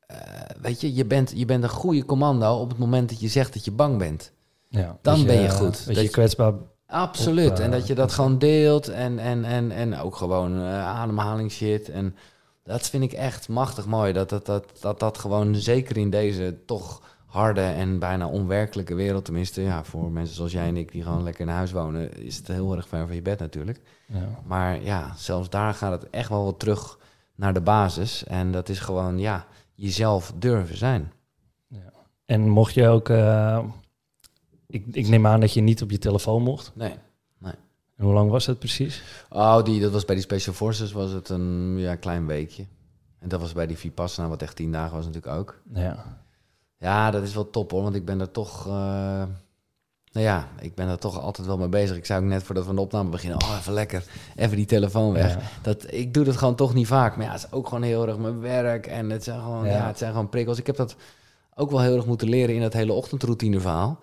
S1: eh, weet je, je bent, je bent een goede commando op het moment dat je zegt dat je bang bent.
S2: Ja,
S1: Dan ben je goed.
S2: Dat
S1: Dat
S2: je
S1: je-
S2: kwetsbaar...
S1: Absoluut.
S2: Op, eh,
S1: en dat je dat gewoon deelt en, en, en, en ook gewoon eh ademhalingsshit. En dat vind ik echt machtig mooi. Dat dat, dat, dat dat gewoon, zeker in deze toch harde en bijna onwerkelijke wereld, tenminste ja, voor mensen zoals jij en ik die gewoon lekker in huis wonen, is het heel erg ver van je bed natuurlijk.
S2: Ja.
S1: Maar ja, zelfs daar gaat het echt wel wat terug naar de basis. En dat is gewoon, ja, jezelf durven zijn.
S2: En mocht je ook... eh, ik, ik neem aan dat je niet op je telefoon mocht.
S1: Nee.
S2: En hoe lang was dat precies?
S1: Oh, die, dat was bij die Special Forces was het een ja, klein weekje. En dat was bij die Vipassana, wat echt tien dagen was natuurlijk ook.
S2: Ja.
S1: Ja, dat is wel top hoor, want ik ben er toch... eh, nou ja, ik ben er toch altijd wel mee bezig. Ik zei ook net voordat we de opname beginnen, oh even lekker, even die telefoon weg.
S2: Ja.
S1: Dat, ik doe dat gewoon toch niet vaak. Maar ja, het is ook gewoon heel erg mijn werk en het zijn gewoon,
S2: Ja.
S1: ja. het zijn gewoon prikkels. Ik heb dat ook wel heel erg moeten leren in dat hele ochtendroutine verhaal.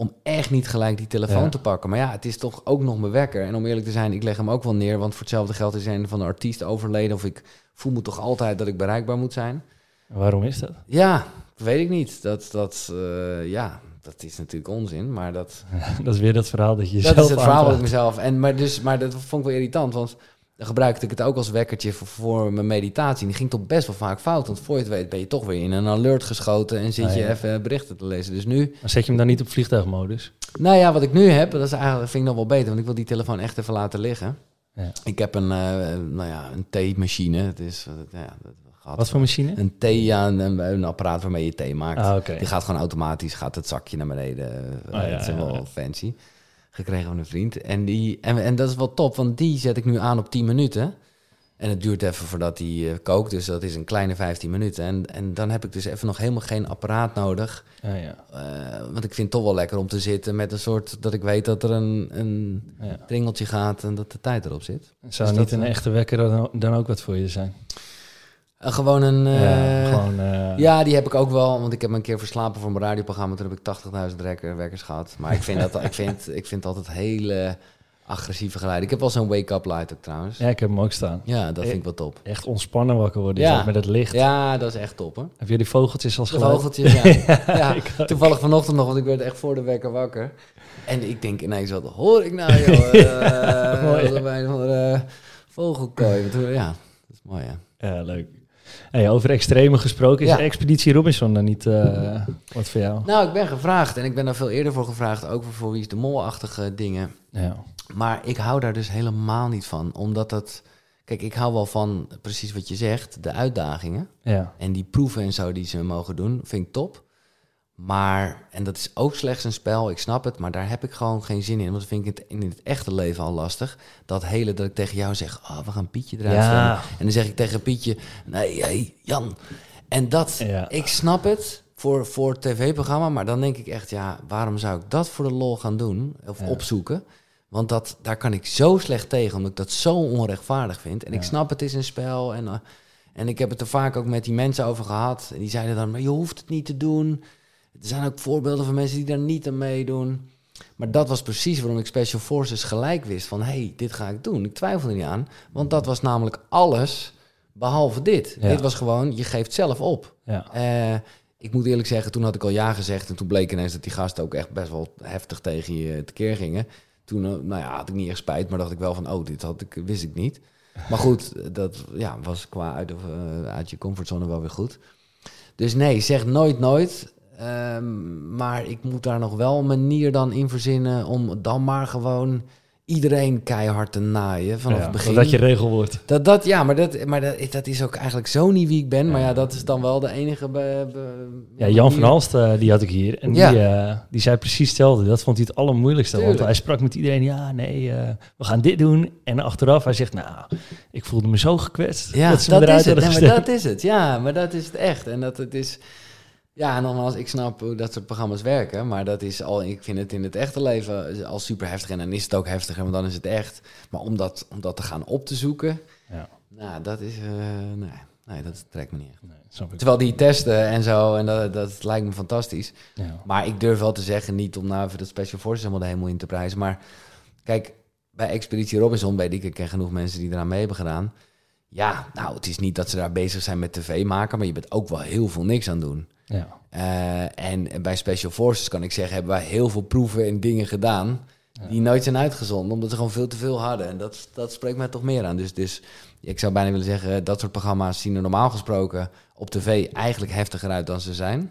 S1: Om echt niet gelijk die telefoon
S2: Ja.
S1: te pakken. Maar ja, het is toch ook nog mijn wekker. En om eerlijk te zijn, ik leg hem ook wel neer. Want voor hetzelfde geld is een van de artiesten overleden. Of ik voel me toch altijd dat ik bereikbaar moet zijn.
S2: Waarom is dat?
S1: Ja, weet ik niet. Dat, dat, eh, ja, dat is natuurlijk onzin. Maar dat,
S2: dat is weer dat verhaal dat je
S1: dat is het verhaal wat ik mezelf. En, maar, dus, maar dat vond ik wel irritant. Want dan gebruikte ik het ook als wekkertje voor, voor mijn meditatie. En die ging toch best wel vaak fout. Want voor je het weet ben je toch weer in een alert geschoten. En zit
S2: Ah,
S1: je even berichten te lezen. Dus nu,
S2: Maar zet je hem dan niet op vliegtuigmodus?
S1: nou ja, wat ik nu heb, dat is eigenlijk, vind ik nog wel beter. Want ik wil die telefoon echt even laten liggen.
S2: Ja.
S1: Ik heb een, eh, nou ja, een theemachine. Het is, eh, ja, dat gaat
S2: Wat voor machine?
S1: Een thee, ja, een, een apparaat waarmee je thee maakt.
S2: Ah.
S1: Die gaat gewoon automatisch, gaat het zakje naar beneden.
S2: Ah, ja,
S1: dat is wel fancy. Gekregen van een vriend. En, die, en, en dat is wel top, want die zet ik nu aan op 10 minuten. En het duurt even voordat hij eh, kookt, dus dat is een kleine 15 minuten. En, en dan heb ik dus even nog helemaal geen apparaat nodig.
S2: Ja, ja.
S1: Eh, want ik vind het toch wel lekker om te zitten met een soort... dat ik weet dat er een, een
S2: ja.
S1: gaat en dat de tijd erop zit.
S2: Zou
S1: Dus
S2: niet
S1: dat,
S2: een
S1: eh,
S2: echte wekker dan, dan ook wat voor je zijn?
S1: Eh, gewoon een...
S2: ja,
S1: eh,
S2: gewoon, eh,
S1: Ja, die heb ik ook wel, want ik heb me een keer verslapen voor mijn radioprogramma. Toen heb ik 80.000 wekker, wekkers gehad. Maar ik vind, dat, ik, vind, ik vind altijd hele agressieve geluiden. Ik heb wel zo'n wake-up light ook trouwens. Ja,
S2: ja, ik heb hem ook staan.
S1: dat vind ik wel top.
S2: Echt ontspannen wakker worden,
S1: Ja.
S2: ja. met het licht.
S1: Ja, dat is echt top hoor.
S2: Heb je die vogeltjes als geluid?
S1: vogeltjes, ja. ja. Toevallig vanochtend nog, want ik werd echt voor de wekker wakker. En ik denk ineens, wat hoor ik nou joh?
S2: Mooi, hè?
S1: bij een vogelkooi. Want, Ja, dat is mooi ja.
S2: Ja, leuk. Hey, over extreme gesproken, is
S1: Ja.
S2: Expeditie Robinson dan niet eh, wat voor jou?
S1: Nou, ik ben gevraagd en ik ben daar veel eerder voor gevraagd. Ook voor, voor wie is de molachtige dingen.
S2: Ja.
S1: Maar ik hou daar dus helemaal niet van. Omdat dat... Kijk, ik hou wel van precies wat je zegt. De uitdagingen.
S2: Ja.
S1: En die proeven en zo die ze mogen doen, vind ik top. Maar, en dat is ook slechts een spel, ik snap het, maar daar heb ik gewoon geen zin in. Want dat vind ik het in het echte leven al lastig. Dat hele dat ik tegen jou zeg, oh, we gaan Pietje eruit.
S2: Ja.
S1: En dan zeg ik tegen Pietje, nee, hey, Jan. En dat,
S2: Ja.
S1: ik snap het voor, voor het tv-programma, maar dan denk ik echt, ja, waarom zou ik dat voor de lol gaan doen? Of
S2: Ja.
S1: opzoeken? Want dat, daar kan ik zo slecht tegen, omdat ik dat zo onrechtvaardig vind. En ik snap, het is een spel. En, eh, en ik heb het er vaak ook met die mensen over gehad. En die zeiden dan, maar je hoeft het niet te doen. Er zijn ook voorbeelden van mensen die daar niet aan meedoen. Maar dat was precies waarom ik Special Forces gelijk wist van... hé, hey, dit ga ik doen. Ik twijfel er niet aan. Want dat was namelijk alles behalve dit.
S2: Ja.
S1: Dit was gewoon, je geeft zelf op.
S2: Ja.
S1: Eh, ik moet eerlijk zeggen, toen had ik al ja gezegd... en toen bleek ineens dat die gasten ook echt best wel heftig tegen je tekeer gingen. Toen eh, nou ja, had ik niet echt spijt, maar dacht ik wel van... oh, dit had ik, wist ik niet. Maar goed, dat ja, was qua uit, eh, uit je comfortzone wel weer goed. Dus nee, zeg nooit nooit. Ehm, maar ik moet daar nog wel een manier dan in verzinnen... om dan maar gewoon iedereen keihard te naaien vanaf
S2: Ja,
S1: het begin.
S2: Dat je regel wordt.
S1: Dat, dat, ja, maar, dat, maar dat, dat is ook eigenlijk zo niet wie ik ben. Maar ja, dat is dan wel de enige... Be, be-
S2: Ja, Jan van. Halst, eh, die had ik hier. En
S1: Ja.
S2: die, eh, die zei precies hetzelfde. Dat vond hij het allermoeilijkste. Want hij sprak met iedereen. Ja, nee, eh, we gaan dit doen. En achteraf, hij zegt, nou, ik voelde me zo gekwetst.
S1: Ja,
S2: dat ze
S1: dat,
S2: me eruit
S1: is het. Nee, maar dat is het. Ja, maar dat is het echt. En dat het is... Ja, en nogmaals, ik snap hoe dat soort programma's werken. Maar dat is al... Ik vind het in het echte leven al super heftig. En dan is het ook heftiger, want dan is het echt. Maar om dat, om dat te gaan op te zoeken...
S2: Ja,
S1: Nou, dat is... eh, nee, nee, dat trekt me niet echt.
S2: nee.
S1: Terwijl die testen en zo, en dat, dat lijkt me fantastisch.
S2: Ja.
S1: Maar ik durf wel te zeggen, niet om nou even dat Special Forces helemaal de hemel in te prijzen. Maar kijk, bij Expeditie Robinson weet ik, ik ken genoeg mensen die eraan mee hebben gedaan. Ja, nou, het is niet dat ze daar bezig zijn met tv maken, maar je bent ook wel heel veel niks aan doen.
S2: Ja.
S1: Eh, en bij Special Forces kan ik zeggen, hebben wij heel veel proeven en dingen gedaan die nooit zijn uitgezonden, omdat ze gewoon veel te veel hadden. En dat, dat spreekt mij toch meer aan. Dus, dus ik zou bijna willen zeggen, dat soort programma's zien er normaal gesproken op tv eigenlijk heftiger uit dan ze zijn.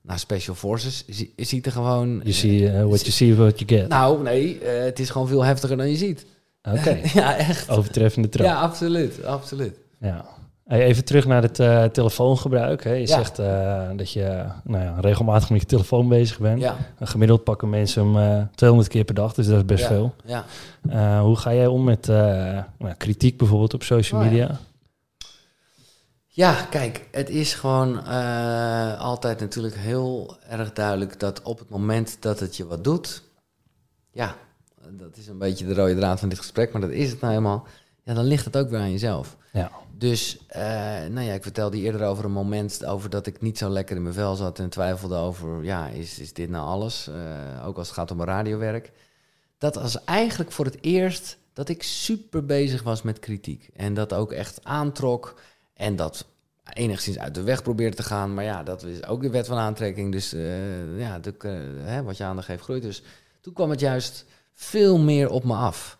S1: Nou, Special Forces zie- ziet er gewoon...
S2: Je ziet eh, what you see, what you get.
S1: Nou, nee, eh, het is gewoon veel heftiger dan je ziet.
S2: Oké,
S1: ja, echt.
S2: overtreffende trap.
S1: Ja, absoluut, absoluut.
S2: Ja. Even terug naar het eh, telefoongebruik. Hè. Je
S1: Ja.
S2: zegt eh, dat je nou ja, regelmatig met je telefoon bezig bent.
S1: Ja,
S2: Gemiddeld pakken mensen hem eh 200 keer per dag, dus dat is best veel.
S1: Ja.
S2: Hoe ga jij om met nou, kritiek bijvoorbeeld op social
S1: Oh, ja.
S2: media?
S1: Ja, kijk, het is gewoon altijd natuurlijk heel erg duidelijk dat op het moment dat het je wat doet, ja, dat is een beetje de rode draad van dit gesprek, maar dat is het nou helemaal, ja, dan ligt het ook weer aan jezelf.
S2: Ja.
S1: Dus, eh, nou ja, ik vertelde eerder over een moment over dat ik niet zo lekker in mijn vel zat en twijfelde over, ja, is, is dit nou alles? Eh, ook als het gaat om mijn radiowerk. Dat was eigenlijk voor het eerst dat ik super bezig was met kritiek. En dat ook echt aantrok en dat enigszins uit de weg probeerde te gaan. Maar ja, dat is ook de wet van aantrekking. Dus eh, ja, de, hè, wat je aandacht geeft groeit. Dus toen kwam het juist veel meer op me af.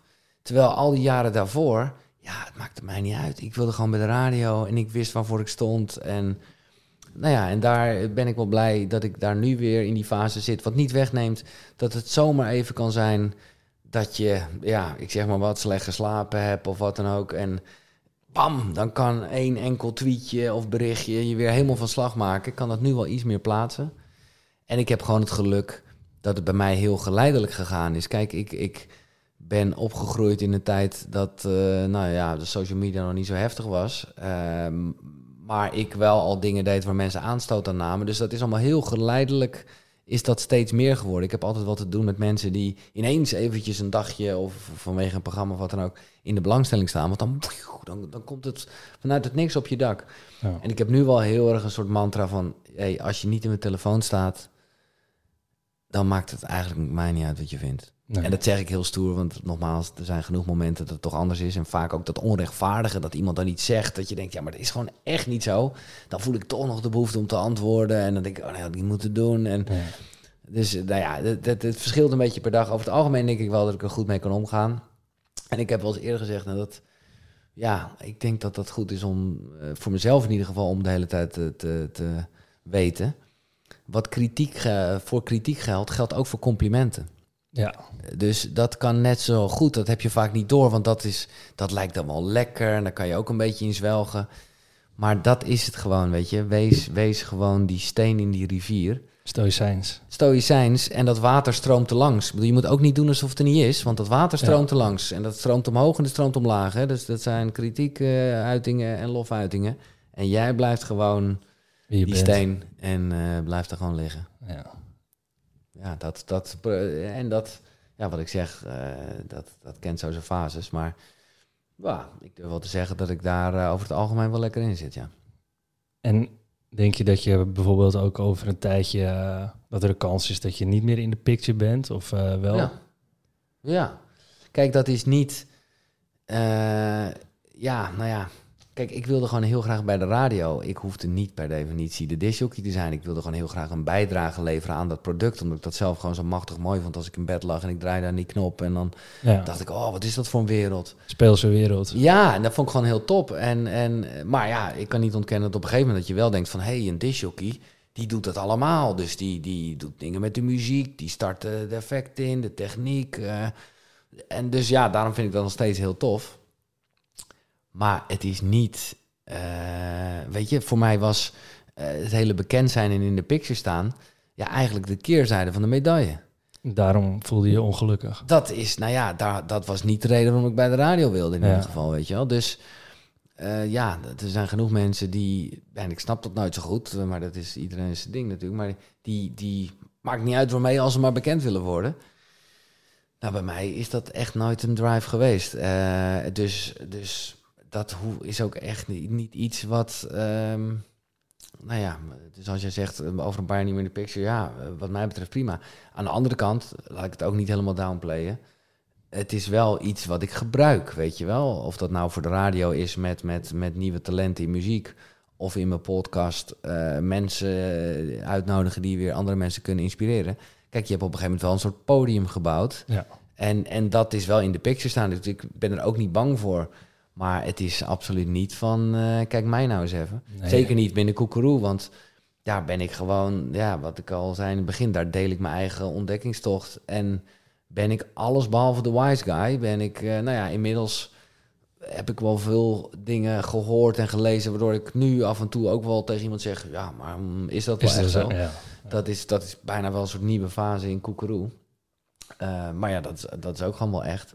S1: Terwijl al die jaren daarvoor, ja, het maakte mij niet uit. Ik wilde gewoon bij de radio en ik wist waarvoor ik stond. En nou ja, en daar ben ik wel blij dat ik daar nu weer in die fase zit. Wat niet wegneemt dat het zomaar even kan zijn dat je, ja, ik zeg maar wat, slecht geslapen hebt of wat dan ook. En bam, dan kan één enkel tweetje of berichtje je weer helemaal van slag maken. Ik kan dat nu wel iets meer plaatsen. En ik heb gewoon het geluk dat het bij mij heel geleidelijk gegaan is. Kijk, ik, ik ben opgegroeid in een tijd dat eh, nou ja, de social media nog niet zo heftig was. Ehm, maar ik wel al dingen deed waar mensen aanstoot aan namen. Dus dat is allemaal heel geleidelijk is dat steeds meer geworden. Ik heb altijd wat te doen met mensen die ineens eventjes een dagje of vanwege een programma of wat dan ook in de belangstelling staan. Want dan, dan, dan komt het vanuit het niks op je dak. Ja. En ik heb nu wel heel erg een soort mantra van, hey, als je niet in mijn telefoon staat, dan maakt het eigenlijk mij niet uit wat je vindt. En dat zeg ik heel stoer, want nogmaals, er zijn genoeg momenten dat het toch anders is. En vaak ook dat onrechtvaardige, dat iemand dan iets zegt, dat je denkt, ja, maar dat is gewoon echt niet zo. Dan voel ik toch nog de behoefte om te antwoorden. En dan denk ik, oh nee, dat niet moeten doen. En Dus nou ja, het, het, het, verschilt een beetje per dag. Over het algemeen denk ik wel dat ik er goed mee kan omgaan. En ik heb wel eens eerder gezegd, nou, dat, ja, ik denk dat dat goed is om, uh, voor mezelf in ieder geval, om de hele tijd te, te, te weten. Wat kritiek, voor kritiek geldt, geldt ook voor complimenten. Ja. Dus dat kan net zo goed. Dat heb je vaak niet door, want dat, is, dat lijkt dan wel lekker. En daar kan je ook een beetje in zwelgen. Maar dat is het gewoon, weet je. Wees, wees gewoon die steen in die rivier.
S2: Stoïcijns.
S1: Stoïcijns. En dat water stroomt er langs. Je moet ook niet doen alsof het er niet is, want dat water stroomt er langs. En dat stroomt omhoog en dat stroomt omlaag. Hè? Dus dat zijn kritiekuitingen en lofuitingen. En jij blijft gewoon die steen en uh, blijft er gewoon liggen. Ja ja, dat, dat, en dat, ja, wat ik zeg, uh, dat, dat kent zo zijn fases. Maar ja, ik durf wel te zeggen dat ik daar uh, over het algemeen wel lekker in zit, ja.
S2: En denk je dat je bijvoorbeeld ook over een tijdje, uh, dat er een kans is dat je niet meer in de picture bent, of wel?
S1: Ja. ja, kijk, dat is niet, ja, nou ja, Kijk, ik wilde gewoon heel graag bij de radio. Ik hoefde niet per definitie de disjockey te zijn. Ik wilde gewoon heel graag een bijdrage leveren aan dat product. Omdat ik dat zelf gewoon zo machtig mooi vond. Als ik in bed lag en ik draaide aan die knop. En dan dacht ik, oh, wat is dat voor een wereld?
S2: Speelse wereld.
S1: Ja, en dat vond ik gewoon heel top. En, en, maar ja, ik kan niet ontkennen dat op een gegeven moment dat je wel denkt van... hé, hey, een disjockey, die doet dat allemaal. Dus die, die doet dingen met de muziek. Die start de, effecten in, de techniek. Uh, en dus ja, daarom vind ik dat nog steeds heel tof. Maar het is niet, uh, weet je, voor mij was uh, het hele bekend zijn en in de picture staan, ja, eigenlijk de keerzijde van de medaille.
S2: Daarom voelde je ongelukkig.
S1: Dat is, nou ja, daar, dat was niet de reden waarom ik bij de radio wilde in ieder geval, weet je wel. Dus uh, ja, er zijn genoeg mensen die, en ik snap dat nooit zo goed, maar dat is iedereen zijn ding natuurlijk, maar die, die maakt niet uit waarmee als ze maar bekend willen worden. Nou, bij mij is dat echt nooit een drive geweest. Uh, dus, dus dat is ook echt niet, niet iets wat. Um, nou ja, dus als je zegt eh, over een paar jaar niet meer in de picture, ja, eh, wat mij betreft prima. Aan de andere kant, laat ik het ook niet helemaal downplayen. Het is wel iets wat ik gebruik, weet je wel. Of dat nou voor de radio is met, met, met nieuwe talenten in muziek. Of in mijn podcast uh, mensen uitnodigen die weer andere mensen kunnen inspireren. Kijk, je hebt op een gegeven moment wel een soort podium gebouwd. Ja. En, en dat is wel in de picture staan. Dus ik ben er ook niet bang voor. Maar het is absoluut niet van, uh, kijk mij nou eens even. Zeker niet binnen Koekeroe, want daar ben ik gewoon, ja, wat ik al zei in het begin, daar deel ik mijn eigen ontdekkingstocht. En ben ik alles behalve de wise guy, ben ik, uh, nou ja, inmiddels heb ik wel veel dingen gehoord en gelezen, waardoor ik nu af en toe ook wel tegen iemand zeg, ja, maar mm, is dat wel echt zo? Ja. Dat, is, dat is bijna wel een soort nieuwe fase in Koekeroe. Uh, maar ja, dat, dat is ook gewoon wel echt.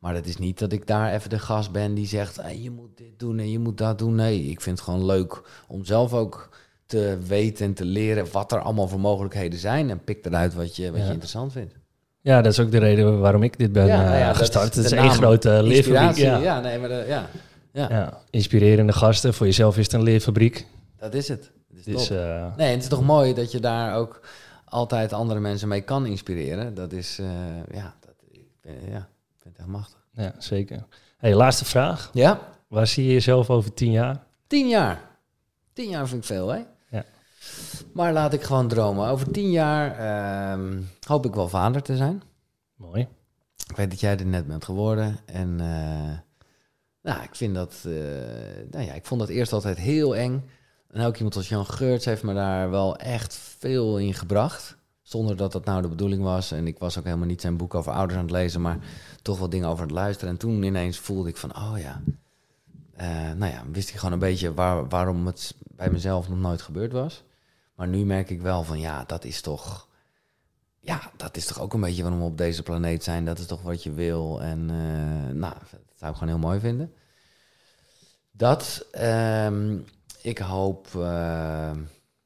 S1: Maar het is niet dat ik daar even de gast ben die zegt: hey, je moet dit doen en je moet dat doen. Nee, ik vind het gewoon leuk om zelf ook te weten en te leren wat er allemaal voor mogelijkheden zijn. En pik eruit wat je, wat je interessant vindt.
S2: Ja, dat is ook de reden waarom ik dit ben ja, nou ja, gestart. Het is één grote leerfabriek.
S1: Ja. nee, maar de, ja.
S2: Ja. Inspirerende gasten. Voor jezelf is het een leerfabriek.
S1: Dat is het. Het is dus, uh, nee, het is toch mooi dat je daar ook altijd andere mensen mee kan inspireren. Dat is, uh, ja, dat, ja vind het echt machtig.
S2: Ja, zeker. Hey, laatste vraag.
S1: Ja?
S2: Waar zie je jezelf over tien jaar?
S1: Tien jaar. Tien jaar vind ik veel, hè? Ja. Maar laat ik gewoon dromen. Over tien jaar ehm, hoop ik wel vader te zijn.
S2: Mooi.
S1: Ik weet dat jij er net bent geworden. En uh, nou, ik vind dat... Uh, nou ja, ik vond dat eerst altijd heel eng. En ook iemand als Jan Geurts heeft me daar wel echt veel in gebracht. Zonder dat dat nou de bedoeling was. En ik was ook helemaal niet zijn boek over ouders aan het lezen, maar toch wel dingen over het luisteren. En toen ineens voelde ik van, oh ja. Uh, nou ja, wist ik gewoon een beetje waar, waarom het bij mezelf nog nooit gebeurd was. Maar nu merk ik wel van, ja, dat is toch... ja, dat is toch ook een beetje waarom we op deze planeet zijn. Dat is toch wat je wil. En eh, nou, dat zou ik gewoon heel mooi vinden. Dat, ehm, ik hoop, uh,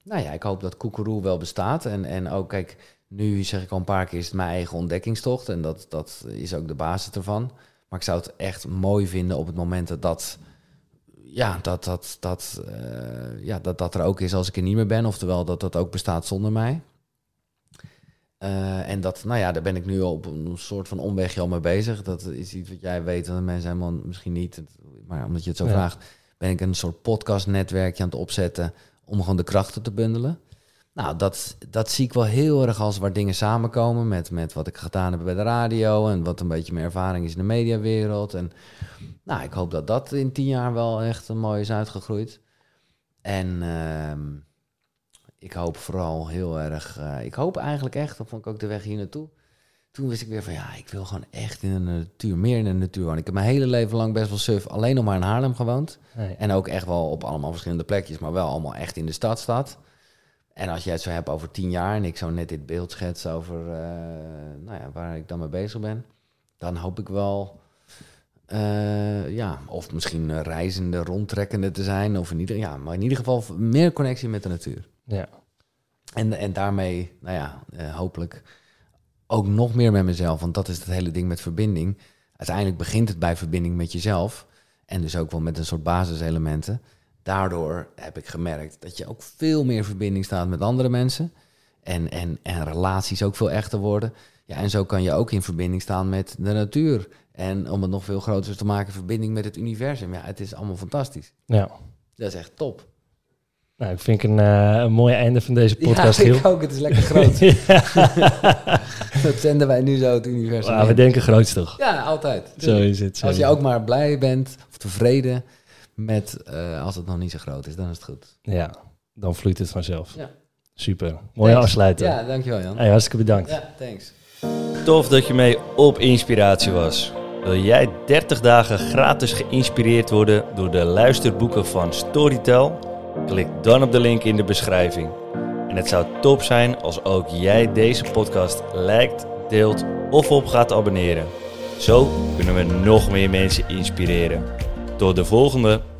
S1: nou ja, ik hoop dat Koekeroe wel bestaat. En, en ook, kijk, nu zeg ik al een paar keer, is het mijn eigen ontdekkingstocht. En dat, dat is ook de basis ervan. Maar ik zou het echt mooi vinden op het moment dat dat, ja, dat, dat, dat, uh, ja, dat, dat er ook is als ik er niet meer ben. Oftewel dat dat ook bestaat zonder mij. Uh, en dat, nou ja, daar ben ik nu op een soort van omwegje al mee bezig. Dat is iets wat jij weet en mensen helemaal misschien niet. Maar omdat je het zo ja. vraagt, ben ik een soort podcastnetwerkje aan het opzetten om gewoon de krachten te bundelen. Nou, dat, dat zie ik wel heel erg als waar dingen samenkomen met, met wat ik gedaan heb bij de radio en wat een beetje mijn ervaring is in de mediawereld. En nou, ik hoop dat dat in tien jaar wel echt mooi is uitgegroeid. En uh, ik hoop vooral heel erg, uh, ik hoop eigenlijk echt, dat vond ik ook de weg hier naartoe. Toen wist ik weer van ja, ik wil gewoon echt in de natuur, meer in de natuur wonen. Ik heb mijn hele leven lang best wel suf alleen nog maar in Haarlem gewoond. Nee. En ook echt wel op allemaal verschillende plekjes, maar wel allemaal echt in de stadstad. En als jij het zo hebt over tien jaar en ik zo net dit beeld schets over uh, nou ja, waar ik dan mee bezig ben, dan hoop ik wel, uh, ja, of misschien reizende, rondtrekkende te zijn, of in ieder, ja, maar in ieder geval meer connectie met de natuur.
S2: Ja.
S1: En, en daarmee, nou ja, uh, hopelijk ook nog meer met mezelf, want dat is het hele ding met verbinding. Uiteindelijk begint het bij verbinding met jezelf en dus ook wel met een soort basiselementen daardoor heb ik gemerkt dat je ook veel meer verbinding staat met andere mensen. En, en, en relaties ook veel echter worden. Ja, en zo kan je ook in verbinding staan met de natuur. En om het nog veel groter te maken, verbinding met het universum. Ja, het is allemaal fantastisch.
S2: Ja.
S1: Dat is echt top.
S2: Nou, ik vind een, uh, een mooi einde van deze podcast,
S1: Ja, ik ook. Het is lekker groot. dat zenden wij nu zo het universum.
S2: Maar we denken groots toch?
S1: Ja, altijd.
S2: Zo is het. Zo
S1: Als je ook maar blij bent of tevreden met uh, als het nog niet zo groot is, dan is het goed.
S2: Ja, dan vloeit het vanzelf.
S1: Ja.
S2: Super. Mooi afsluiten.
S1: Ja, dankjewel Jan.
S2: Hey, hartstikke bedankt.
S1: Ja, thanks.
S3: Tof dat je mee op inspiratie was. Wil jij 30 dagen gratis geïnspireerd worden door de luisterboeken van Storytel? Klik dan op de link in de beschrijving. En het zou top zijn als ook jij deze podcast liked, deelt of op gaat abonneren. Zo kunnen we nog meer mensen inspireren. Tot de volgende!